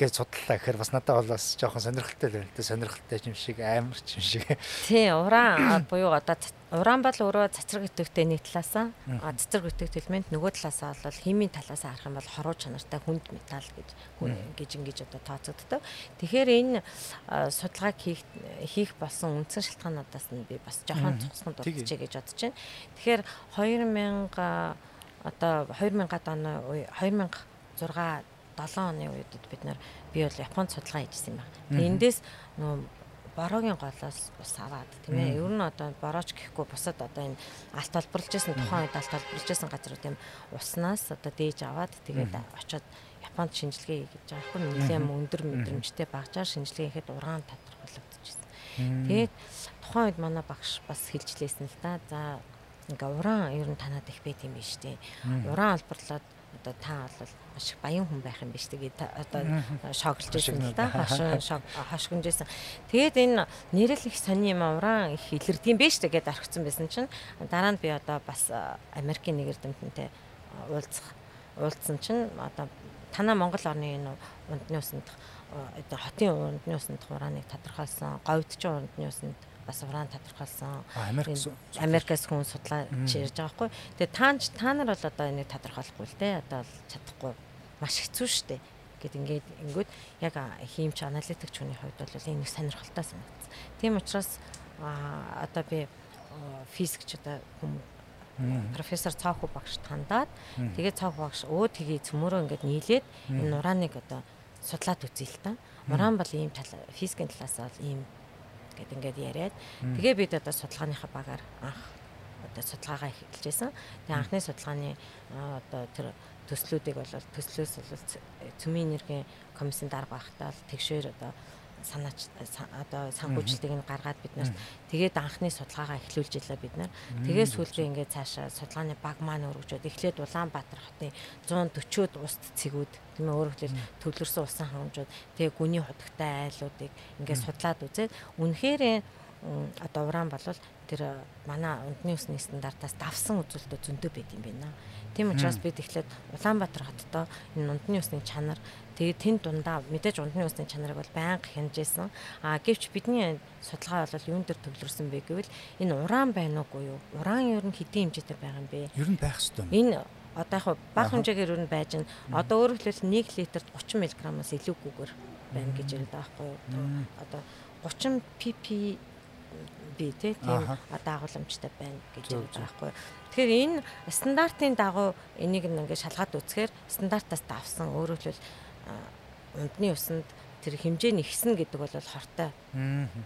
гэж судлаа гэхээр бас надад бол бас жоохон сонирхолтой л байна. Тэ сонирхолтой юм шиг амар ч юм шиг. Тий, уран буюу одоо уран бол өөрөө цацраг идэвхтэй нэг талаасаа цацраг идэвхт элемент нөгөө талаасаа бол химийн талаас харах юм бол хоруу чанартай хүнд металл гэж гэж ингэж одоо тооцогддог. Тэгэхээр энэ судалгааг хийх хийх болсон үндсэн шалтгаануудаас нь би бас жоохон цогцсон дурдчихъя гэж бодож байна. Тэгэхээр 2000 одоо 2000-ад оны 2006 7 оны үед бид нар би бол Японд судалгаа хийжсэн юм байна. Тэгээ эндээс нөө бороогийн голоос бас аваад тийм ээ. Ер нь одоо борооч гэхгүй бусад одоо энэ алт толборлж исэн тухайн үед алт толборлж исэн газрууд тийм уснаас одоо дээж аваад тэгээд очиод Японд шинжилгээ хийж байгаа хгүй нэлээд өндөр мэдрэмжтэй багжаар шинжилгээ хийхэд ургаан тодорхойлогдчихсэн. Тэгээд тухайн үед манай багш бас хэлжлээсэн л да. За ингээ уран ер нь танад их байт юм биш үү? Уран албарлаад одоо та бол маш их баян хүн байх юм биш тэгээд одоо шоглож байсан л да хошин хошгонжсэн. Тэгээд энэ нэрэл их сони юм уран их илэрдэм биш тэгээд орхисон байсан чинь. Дараа нь би одоо бас Америкийн нэг эрдэмтэнтэй уулзах уулзсан чинь одоо танаа Монгол орны энэ ундны усанд одоо хотын ундны усанд хурааныг тодорхойлсон говьд ч ундны усанд бас уран тодорхойлсон. Америкээс хүн судлаач ярьж байгаа хгүй. Тэгээ та та нар бол одоо энийг тодорхойлохгүй л дээ. Одоо чадахгүй маш хэцүү шттэ гэд ингээд ингүүд яг хиймч аналитикч хүний хувьд бол энэ нэг сонирхолтой санагдсан. Тийм учраас одоо би физикч одоо хүмүүс профессор Цааху багш тандаад тэгээд Цааху багш өө тгий цөмөрөө ингээд нийлээд энэ урааныг одоо судлаад үзье л та. Уран бол ийм тал физикийн талаас бол ийм гэд ингээд яриад тэгээ бид одоо судалгааныхаа багаар анх одоо судалгаагаа эхэлжсэн. Тэгээ анхны судалгааны одоо тэр төслүүдийг бол төслөөс бол цөмийн энергийн комиссийн дарга багтаал тэгшээр одоо санаач одоо санхүүжилтийг нь гаргаад бид нарт тэгээд анхны судалгаагаа эхлүүлж илаа бид нар. Тэгээд сүүлдээ ингээд цаашаа судалгааны баг маань өргөжөөд эхлээд Улаанбаатар хотын 140-од уст цэгүүд тийм ээ өөрөөр хэлбэл төвлөрсөн усан хангамжууд тэгээд гүний хутагтай айлуудыг ингээд судлаад үзээд үнэхээр одоо уран бол тэр манай ундны усны стандартаас давсан үзүүлэлтүүд зөндөө байд юм байна. Тийм учраас бид эхлээд Улаанбаатар хоттой энэ ундны усны чанар тэгээд тэнд дундаа мэдээж ундны усны чанарыг бол байнга хянажсэн. А гэвч бидний судалгаа бол юун дээр төвлөрсөн бэ гэвэл энэ уран байна уугүй юу? Уран ер нь хэдийн хэмжээтэй байгаа юм бэ? Ер нь байх ёстой. Энэ одоо яг бага хэмжээгээр ер нь байж нь одоо өөрөөр хэлбэл 1 литрт 30 мг-аас илүүгүйгээр байна гэж байгаа байхгүй юу? Одоо 30 pp би тийм одоо агуулмжтай байна гэж байгаа байхгүй. Тэгэхээр энэ стандартын дагуу энийг ингээд шалгаад үзэхээр стандартаас давсан өөрөөр хэлбэл ундны усанд тэр хэмжээ нь ихсэн гэдэг бол хортой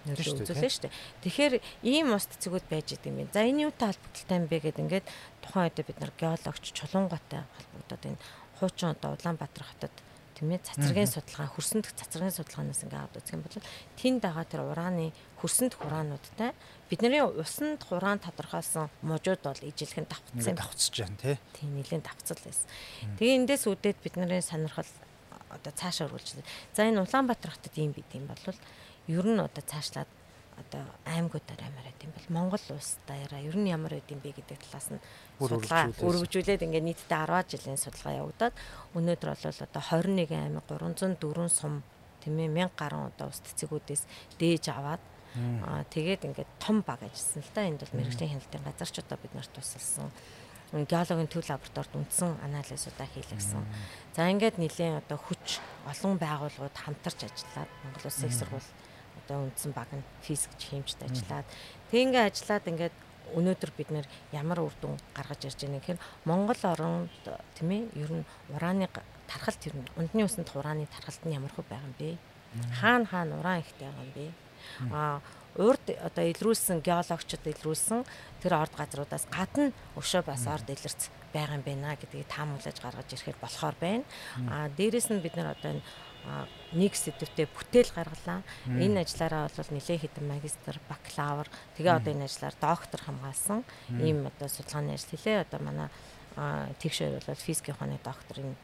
үзүүлнэ шүү дээ. Тэгэхээр ийм уст цэгүүд байж идэм юм. За энэ юутай холбогдолтой юм бэ гэдэг ингээд тухайн үед бид нар геологч чулуунгаатай холбогдоод энэ хуучин одоо Улаанбаатар хотод тийм ээ цацрагийн судалгаа хөрсөнд цацрагийн судалгаанаас ингээ аваад үзэх юм бол тэн дагаа тэр урааны хөрсөнд хураануудтай бидний усанд хураан тодорхойлсон мужууд бол ижилхэн давхцсан давхцж байна тий. Тийм нэлийн давхцал байсан. Тэгээ эндээс үүдээд бидний сонирхол одоо цаашаа байна. За энэ Улаанбаатар хотод ийм бид юм бол ер нь одоо цаашлаад одоо аймагуудаар ямар байд юм бол Монгол улс даяараа ер нь ямар байд юм бэ гэдэг талаас нь судалгаа өргөжүүлээд ингээд нийтдээ 10 жилийн судалгаа явагдаад өнөөдөр бол одоо 21 аймаг 304 сум тийм ээ 1000 гаруй одоо ус цэцгүүдээс дээж аваад аа тэгээд ингээд том баг ажилласан л да энд бол мэрэгжлийн хяналтын газар ч одоо бид нарт тусалсан геологийн төв лабораторид үндсэн анализуудаа хийлгсэн. За ингээд нэлийн одоо хүч олон байгууллагууд хамтарч ажиллаад Монгол Улсын их сургууль одоо үндсэн баг нь физикч хэмжид ажиллаад тэг ингээ ажиллаад ингээд өнөөдөр бид нэр ямар үр дүн гаргаж ирж байгаа гэхээр Монгол оронд тийм ээ ер нь урааны тархалт ер нь ундны усанд урааны тархалт нь ямар хөө байгаа юм бэ? Хаана хаана уран ихтэй байгаа юм бэ? Аа урд одоо илрүүлсэн геологчд илрүүлсэн тэр орд газруудаас гадна өшөө бас орд илэрч байгаа юм байна гэдгийг таамаглаж гаргаж ирэхээр болохоор байна. Аа дээрэс нь бид нар одоо энэ нэг сэдвтэ бүтээл гаргалаа. Энэ ажлаараа бол нэлээд хэдэн магистр, бакалавр тэгээ одоо энэ ажлаар доктор хамгаалсан. Ийм одоо судалгааны ажил. Хэлээ. Одоо манай тэгшээр бол физикийн ухааны докторын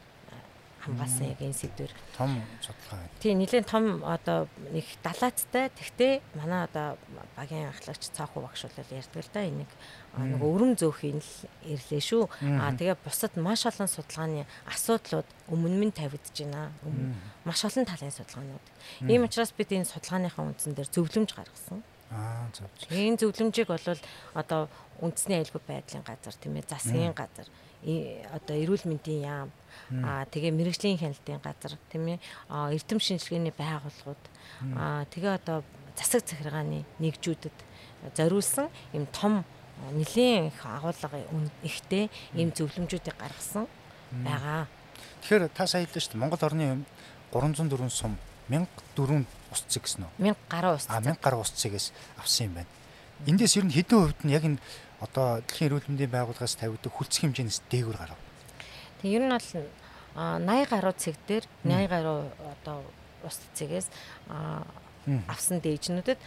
хамгаалсан яг энэ сэдвэр том судалгаа байна. Тийм нэлээд том одоо нэг далаацтай. Тэгтээ манай одоо багийн ахлагч цаахуу багш бол ярьдаг л да энийг нэг өрөм зөөхийг л ирлээ шүү. Аа тэгээ бусад маш олон судалгааны асуудлууд өмнө нь тавигдж байна. Маш олон талын судалгаанууд. Ийм учраас бид энэ судалгааныхаа үндсэн дээр зөвлөмж гаргасан. Аа зөв. Энэ зөвлөмжийг бол одоо үндэсний аюулгүй байдлын газар тийм ээ засгийн газар одоо эрүүл мэндийн яам аа тэгээ мэрэгжлийн хяналтын газар тийм ээ эрдэм шинжилгээний байгууллагууд аа тэгээ одоо засаг захиргааны нэгжүүдэд зориулсан юм том нэлийн их агуулга ихтэй ийм зөвлөмжүүдийг гаргасан байгаа. Тэгэхээр та сая хэллээ шүү дээ. Монгол орны 304 сум 1004 ус цэг гэсэн үү? 1000 гаруй ус. А 1000 гаруй ус цэгээс авсан юм байна. Эндээс ер нь хэдэн хувьд нь яг энэ одоо дэлхийн эрүүл мэндийн байгууллагаас тавигддаг хүлцэх хэмжээнээс дээгүүр гарав. Тэг ер нь бол 80 гаруй цэг дээр 80 гаруй одоо ус цэгээс авсан дээжнүүдэд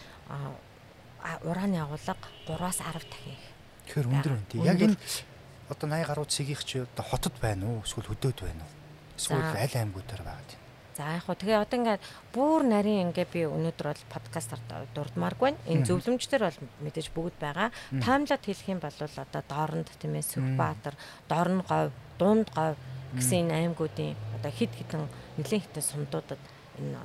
ураны агуулга 3-аас 10 дахин их. Тэгэхээр өндөр үнэтэй. Яг энэ одоо 80 гаруй цэгийг чи одоо хотод байна уу? Эсвэл хөдөөд байна уу? Эсвэл аль аймагуудаар байгаа юм? За яг хөө тэгээ одоо ингээд бүр нарийн ингээд би өнөөдөр бол подкастаар дурдмааргүй байна. Энэ зөвлөмжтөр бол мэдээж бүгд байгаа. Таймлаад хэлэх юм бол одоо доорнд тийм ээ Сүхбаатар, Дорн говь, Дунд говь гэсэн энэ аймагуудын одоо хид хідэн нэлээд хитэн сумдуудад энэ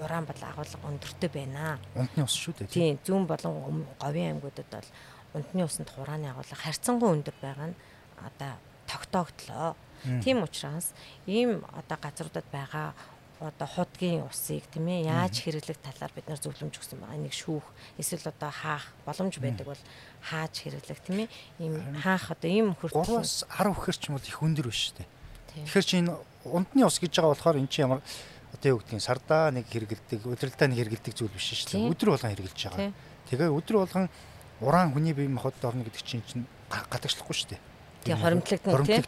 уран бодол агуулга өндөртэй байна. Унтны ус шүү дээ. Тийм, зүүн болон говийн аймагуудад бол унтны усанд хурааны агуулга харьцангуй өндөр байгаа нь одоо тогтоогдлоо. Тийм учраас ийм одоо газруудад байгаа одоо худгийн усыг тийм ээ яаж хэрэглэх талаар бид нар зөвлөмж өгсөн байгаа. Энийг шүүх эсвэл одоо хаах боломж байдаг бол хааж хэрэглэх тийм ээ. Ийм хаах одоо ийм хүртэл 3-аас 10 гэхэр ч юм бол их өндөр биш үү? Тэгэхээр чи энэ ундны ус гэж байгаа болохоор эн чинь ямар одоо юу гэдгийг сардаа нэг хэрэгэлдэг, удирдаа нэг хэрэгэлдэг зүйл биш шүү дээ. Өдөр болгон хэрэгжилж байгаа. Тэгээ өдөр болгон уран хүний бие махбодд орно гэдэг чинь чинь гадагшлахгүй шүү дээ. Тий хоримтлагдана тий.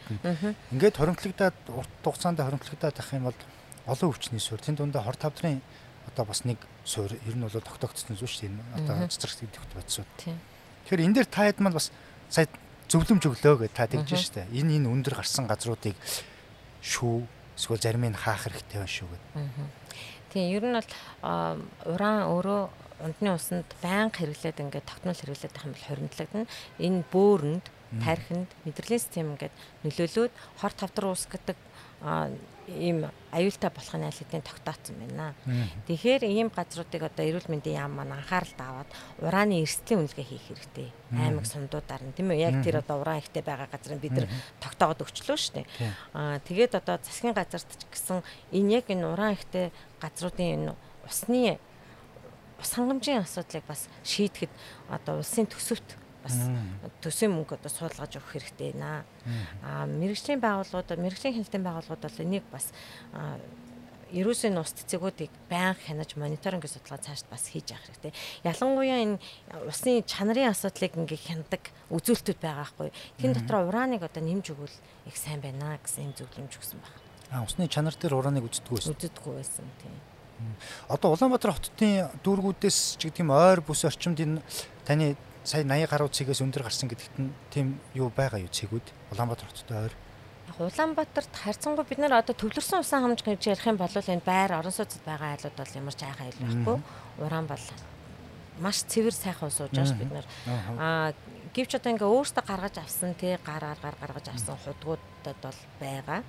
Ингээд хоримтлагдаад урт хугацаанд хоримтлагдаад ах юм бол олон өвчний суурь тэнд дундаа хор тавдрын одоо бас нэг суурь ер нь бол тогтоогдсон зүйл шүү дээ. Одоо цэцэрх гэдэг бодсууд. Тэгэхээр энэ дээр та хэд маань бас сая зөвлөмж өглөө гэж та тэгж штэ. Энэ энэ өндөр гарсан газруудыг шүү эсвэл зарим нь хаах хэрэгтэй байна шүү гэдэг. Тийм ер нь бол уран өөрөө ундны усанд байнга хэрэглээд ингээд тогтмол хэрэглээд байх юм бол хоригдлагдана. Энэ бөөрөнд тархинд мэдрэлийн систем ингээд нөлөөлөөд хор тавдар уус гэдэг ийм аюултай болохын айл хэдийн тогтооцсон байна. Тэгэхээр ийм газруудыг одоо эрүүл мэндийн яам маань анхаарал таваад урааны эрсдлийн үнэлгээ хийх хэрэгтэй. Аймаг сумдуудаар нь тийм үү? Яг тэр одоо уран ихтэй байгаа газрыг бид нар тогтоогод өчлөө шүү дээ. Аа тэгээд одоо засгийн газарт ч гэсэн энэ яг энэ уран ихтэй газруудын энэ усны ус хангамжийн асуудлыг бас шийдэхэд одоо улсын төсөвт бас төсөө мөнгө одоо суулгаж өгөх хэрэгтэй наа. Аа мэрэгжлийн байгууллагууд мэрэгжлийн хяналтын байгууллагууд бол энийг бас ерөөсөө нус цэцгүүдийг байнга хянаж мониторинг судалгаа цаашд бас хийж явах хэрэгтэй. Ялангуяа энэ усны чанарын асуудлыг ингээ хяндаг үзүүлэлтүүд байгаа хгүй. Тэн дотор урааныг одоо нэмж өгвөл их сайн байна гэсэн зөвлөмж өгсөн байна. А усны чанар дээр урааныг үздэггүй байсан. Үздэггүй байсан тийм. Одоо Улаанбаатар хотын дүүргүүдээс ч гэдэг юм ойр бүс орчимд энэ таны сая 80 гаруй цэгээс өндөр гарсан гэдэгт нь тийм юу байгаа юу цэгүүд Улаанбаатар хоттой ойр. Улаанбаатарт харьцангуй бид нар одоо төвлөрсөн усан хамж гэж ярих юм бол энэ байр орон сууцд байгаа айлууд бол ямар ч айхаа ил байхгүй. Уран бол маш цэвэр сайхан ус ууж байгаа бид нар. Аа гэвч одоо ингээ өөртөө гаргаж авсан тий гар гар гаргаж авсан худгуудад бол байгаа.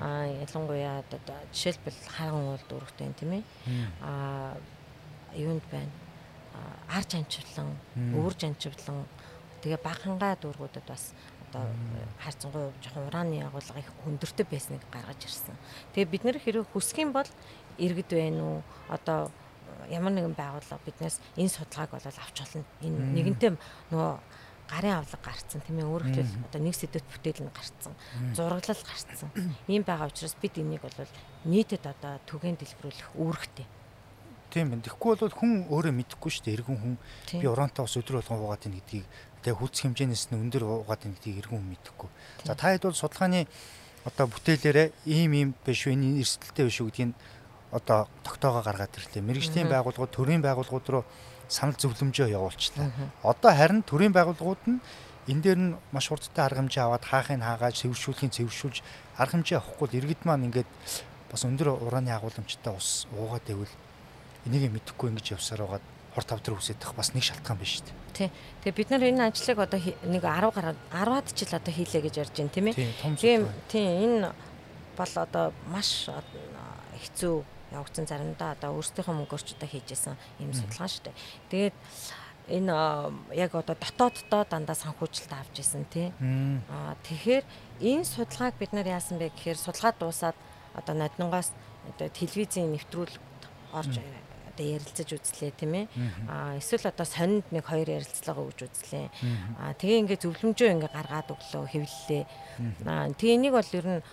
Аа ялангуяа одоо жишээлбэл харан уул дүүрэгтэй тийм ээ. Аа юунд байна арж амчвлан, өвөрж амчвлан тэгээ багхангаа дүүргүүдэд бас одоо хайрцангуй жоохон урааны агуулга их өндөртэй байсныг гаргаж ирсэн. Тэгээ бид нэр хэрэг хүсэх юм бол иргэд байна уу? Одоо ямар нэгэн байгууллага биднээс энэ судалгааг бол авч болно. Энэ нэгэнтээ нөгөө гарын авлага гарцсан. Тийм ээ өөрөглөл одоо нэг сэдвэт бүтээл нь гарцсан. Зураглал гарцсан. Ийм байгаа учраас бид энийг бол нийтэд одоо түгээн дэлгэрүүлэх үүрэгтэй Тийм байна. Тэгэхгүй бол хүн өөрөө мэдэхгүй шүү дээ. Иргэн хүн би ураантай ус өдөр болгон уугаад ийн гэдгийг тэгээ хүч хэмжээнээс нь өндөр уугаад ийн гэдгийг иргэн хүн мэдэхгүй. За та хэд бол судалгааны одоо бүтээлээрээ ийм ийм биш үү энэ эрсдэлтэй биш үү гэдгийг одоо тогтоогоо гаргаад ирлээ. Мэргэжлийн байгууллагууд, төрийн байгууллагууд руу санал зөвлөмжөө явуулчлаа. Одоо харин төрийн байгууллагууд нь энэ дээр нь маш хурдтай арга хэмжээ аваад хаахыг хаагаад цэвэршүүлэхин цэвэршүүлж арга хэмжээ авахгүй иргэд маань ингээд бас өндөр урааны агуулмжтай ус уугаад байвал энийг мэдэхгүй ингэж явсаар байгаад хор тавдар үсэдэх бас нэг шалтгаан биш шүү дээ. Тий. Тэгээ бид нар энэ ажлыг одоо нэг 10 гараад 10-аад жил одоо хийлээ гэж ярьж байна тийм ээ. Тийм тий энэ бол одоо маш хэцүү явагдсан заримдаа одоо өөрсдийнхөө мөнгөөр ч одоо хийжсэн юм судалгаа шүү дээ. Тэгээд энэ яг одоо дотооддоо дандаа санхүүжилт авч исэн тий. Аа тэгэхээр энэ судалгааг бид нар яасан бэ гэхээр судалгаа дуусаад одоо ноднонгоос одоо телевизийн нэвтрүүлэг орж одоо ярилцаж үзлээ тийм ээ. Аа эсвэл одоо сонинд нэг хоёр ярилцлага өгж үзлээ. Аа тэгээ ингээ зөвлөмжөө ингээ гаргаад өглөө хэвлэлээ. Аа тэгээ энийг бол ер нь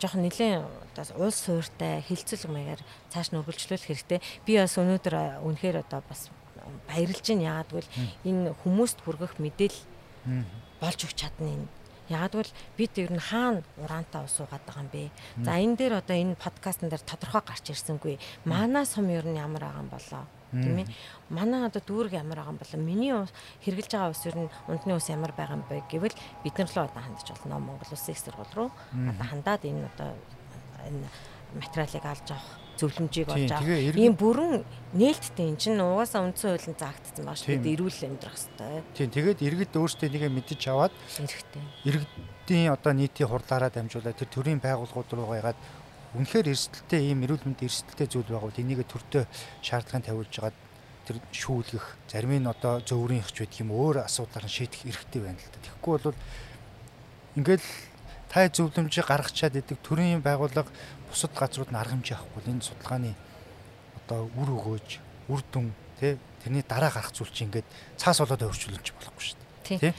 жоохон нэлээд одоо улс суурьтай хилцүүлэг маягаар цааш нь үргэлжлүүлэх хэрэгтэй. Би бас өнөөдөр үнэхээр одоо бас баярлж байна. Яагад бол энэ хүмүүст хүргэх мэдээлэл болж өгч чадна энэ Яагадвал бид ер нь хаана ураантаа усуугаад байгаа юм бэ? За энэ дээр одоо энэ подкастн дээр тодорхой гарч ирсэнгүй. Манай сум ер нь ямар байгаа юм болоо? тийм ээ. Манай одоо дүүрэг ямар байгаа юм болоо? Миний хэрглэж байгаа ус ер нь унтны ус ямар байгаа юм бэ гэвэл бид нар л одоо хандж болно Монгол Улсын их сургууль руу. Одоо хандаад энэ одоо энэ материалыг алж авах зөвлөмжийг олж авах. Ийм бүрэн нээлттэй эн чинь угаасаа үндсэн хуулийн заагдсан байна шүү дээ. Эрүүл амьдрах хэрэгтэй. Тийм тэгээд иргэд өөрсдөө нэгэ мэдэж аваад хэрэгтэй. Иргэдийн одоо нийтийн хурлаараа дамжуулаад тэр төрийн байгууллагууд руу гайгаад үнэхээр эрсдэлтэй ийм эрүүл мэнд эрсдэлтэй зүйл байгуул энийг төртөө шаардлагын тавиулж хагаад тэр шүүлгэх зарим нь одоо зөвөрийн ихч байдаг юм өөр асуудлаар шийдэх эрхтэй байна л да. Тэгэхгүй бол ингээл тай зөвлөмжийг гаргачаад идэг төрийн байгууллага бусад газрууд нь арга хэмжээ авахгүй энэ судалгааны одоо үр өгөөж үр дүн тий тэрний дараа гарах зүйл чинь ингээд цаас болоод өөрчлөлж болохгүй шүү дээ тий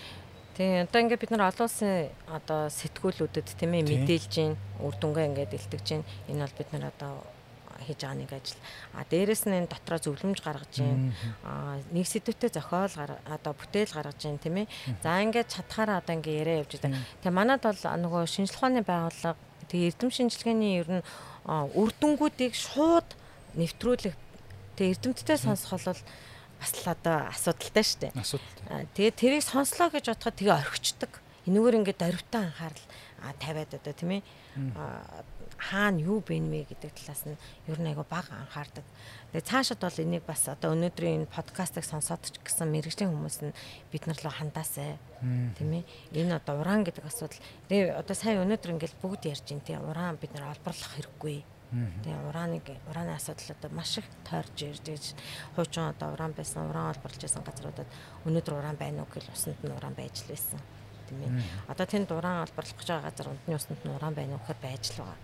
тий одоо ингээд бид нар олон улсын одоо сэтгүүлүүдэд тийм ээ мэдээлж гин үр дүнгээ ингээд илтгэж гин энэ бол бид нар одоо хийж байгаа нэг ажил. А дээрэс нь энэ дотроо зөвлөмж гаргаж гин. А нэг сэдвүүтэй зохиол одоо бүтээл гаргаж гин тийм ээ. За ингээд чадхаараа одоо ингээд яриа явж байгаа. Тэгээ манад бол нөгөө шинжилгээ ухааны байгууллага тэгээ эрдэм шинжилгээний ер нь үр дүнгуудыг шууд нэвтрүүлэх тэгээ эрдэмтдээ сонсох бол бас л одоо асуудалтай шүү дээ. Асуудалтай. Тэгээ тэрийг сонслоо гэж бодоход тэгээ орхичдаг. Энэгээр ингээд дөрвтөө анхаарал тавиад одоо тийм ээ хаана юу бэнмэ гэдэг талаас нь ер нь айгу бага анхаардаг. Тэгээ цаашид бол энийг бас одоо өнөөдрийн энэ подкастыг сонсоод ч гэсэн мэрэгжлийн хүмүүс нь бид нар руу хандаасай. Тийм ээ. Энэ одоо уран гэдэг асуудал. Тэгээ одоо сая өнөөдөр ингээл бүгд ярьж байна тийм уран бид нар олборлох хэрэггүй. Тэгээ урааныг урааны асуудал одоо маш их тойрж ирж гэж хуучин одоо уран байсан уран олборлж байсан газруудад өнөөдөр уран байна уу гэхэл усанд нь уран байж л байсан тийм ээ. Одоо тэнд уран олборлох гэж байгаа газар унтны усанд нь уран байна уу гэхээр байж л байгаа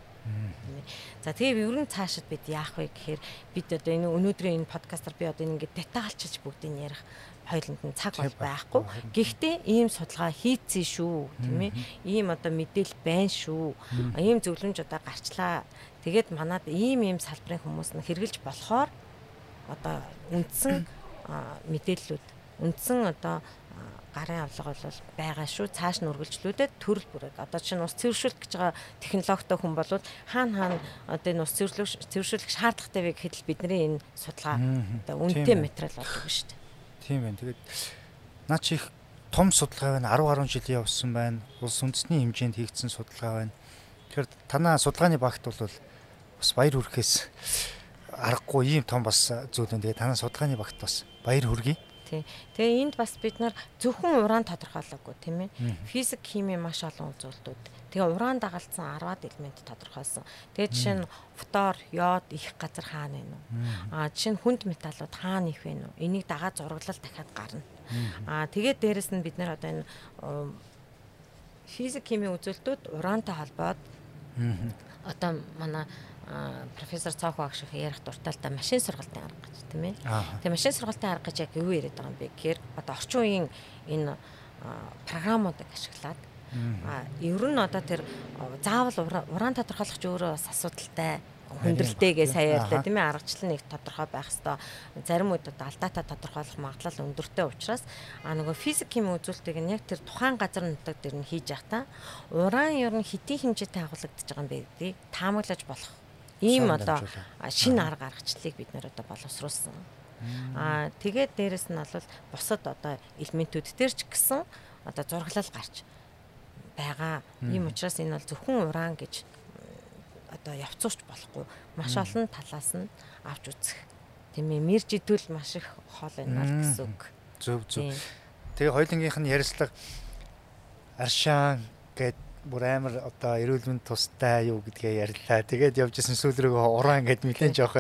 За тэгээ ер нь цаашид бид яах вэ гэхээр бид одоо энэ өнөөдрийн энэ подкастаар би одоо ингээд детальчилж бүгдийг ярих хойлонд нь цаг бол байхгүй. Гэхдээ ийм судалгаа хийцэн шүү, тийм ээ. Ийм одоо мэдээлэл байна шүү. Ийм зөвлөмж одоо гарчлаа. Тэгээд манад ийм ийм салбарын хүмүүс нь хэрглэж болохоор одоо үндсэн мэдээллүүд үндсэн одоо гарын авлага бол байгаа шүү. Цааш нь үргэлжлүүлээд төрөл бүрээд одоо чинь ус цэвэршүүлэх гэж байгаа технологитой хүн бол хаана хаана одоо энэ ус цэвэрлэх цэвэршүүлэх шаардлагатай вэ гэхэд л бидний энэ судалгаа одоо үнэтэй материал болдог шүү дээ. Тийм байна. Тэгээд наа чи их том судалгаа байна. 10 гаруй жил явсан байна. Улс үндэсний хэмжээнд хийгдсэн судалгаа байна. Тэгэхээр танаа судалгааны багт бол бас баяр хүрхээс аргагүй ийм том бас зүйл байна. Тэгээд танаа судалгааны багт бас баяр хүргэе тий. Тэгээ энд бас бид нар зөвхөн уран тодорхойлоогүй тийм ээ. Физик, хими маш олон үзүүлэлтүүд. Тэгээ уран дагалдсан 10-аад элемент тодорхойлсон. Тэгээ жишээ нь фтор, йод их газар хаана вэ? Аа жишээ нь хүнд металлууд хаана их вэ? Энийг дагаад зураглал дахиад гарна. Аа тэгээд дээрэс нь бид нар одоо энэ физик, хими үзүүлэлтүүд урантай холбоод одоо манай профессор Цаах багш их ярих дурталтай машин сургалтын арга гэж тийм ээ. Тэгээ машин сургалтын арга гэж яг юу яриад байгаа юм бэ гэхээр одоо орчин үеийн энэ програмуудыг ашиглаад а ер нь одоо тэр заавал уран тодорхойлох ч өөрөө бас асуудалтай хүндрэлтэйгээ сая ярьлаа тийм ээ аргачлал нэг тодорхой байх хэвээр зарим үед одоо алдаатай тодорхойлох магадлал өндөртэй учраас а нөгөө физик хими үзүүлэлтийг нь яг тэр тухайн газар нутаг дээр нь хийж явах та уран ер нь хитийн хэмжээтэй агуулгадж байгаа юм бэ гэдгийг таамаглаж болох ийм одоо шинэ арга аргачлалыг бид нэр одоо боловсруулсан. Аа тэгээд дээрэс нь бол бусад одоо элементүүд дээр ч гэсэн одоо зураглал гарч байгаа. Ийм учраас энэ бол зөвхөн уран гэж одоо явцууч болохгүй маш олон талаас нь авч үзэх. Тийм ээ мэрж идвэл маш их хоол байна гэсэн үг. Зөв зөв. Тэгээ хоёлынгийнх нь ярилцлага аршаан гэд бүр амар одоо эрүүл мэнд тустай юу гэдгээ ярьлаа. Тэгээд явж исэн сүүл рүү уран гэд нэлээд жоох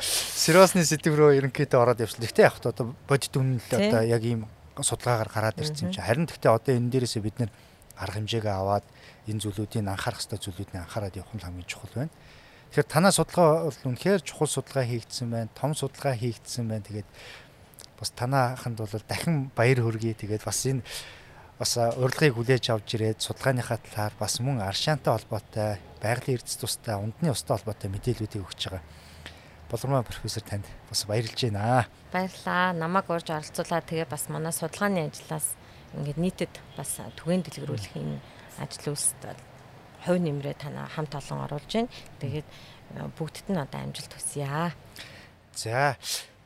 сериосны сэдв рүү ерөнхийдөө ороод явсан. Гэхдээ яг одоо бодит үнэн л одоо яг ийм судалгаагаар гараад ирсэн юм чи. Харин гэхдээ одоо энэ дээрээсээ бид нэр арга хэмжээгээ аваад энэ зүйлүүдийг анхаарах хэрэгтэй зүйлүүдийг анхаарал явах нь хамгийн чухал байна. Тэгэхээр танаа судалгаа бол үнэхээр чухал судалгаа хийгдсэн байна. Том судалгаа хийгдсэн байна. Тэгээд бас танааханд бол дахин баяр хүргэе. Тэгээд бас энэ бас урилгыг хүлээж авч ирээд судалгааныхаа талаар бас мөн аршаантай холбоотой, байгалийн эрдэс тустай, ундны устай холбоотой мэдээллүүдийг өгч байгаа. Болормоо профессор танд бас баярлж байна. Баярлаа. Намайг урьж оролцуулаад тэгээ бас манай судалгааны ажлаас ингээд нийтэд бас түгээн дэлгэрүүлэх энэ ажил үйлсд хувь нэмрээ танаа хамт олон оруулж байна. Тэгээд бүгдд нь одоо амжилт хүсье. За.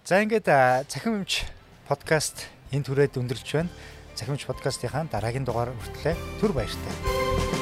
За ингээд цахим өмч подкаст энэ түрээд өндөрлж байна. Захимч подкастынхаа дараагийн дугаар хүртлээр түр баяртай.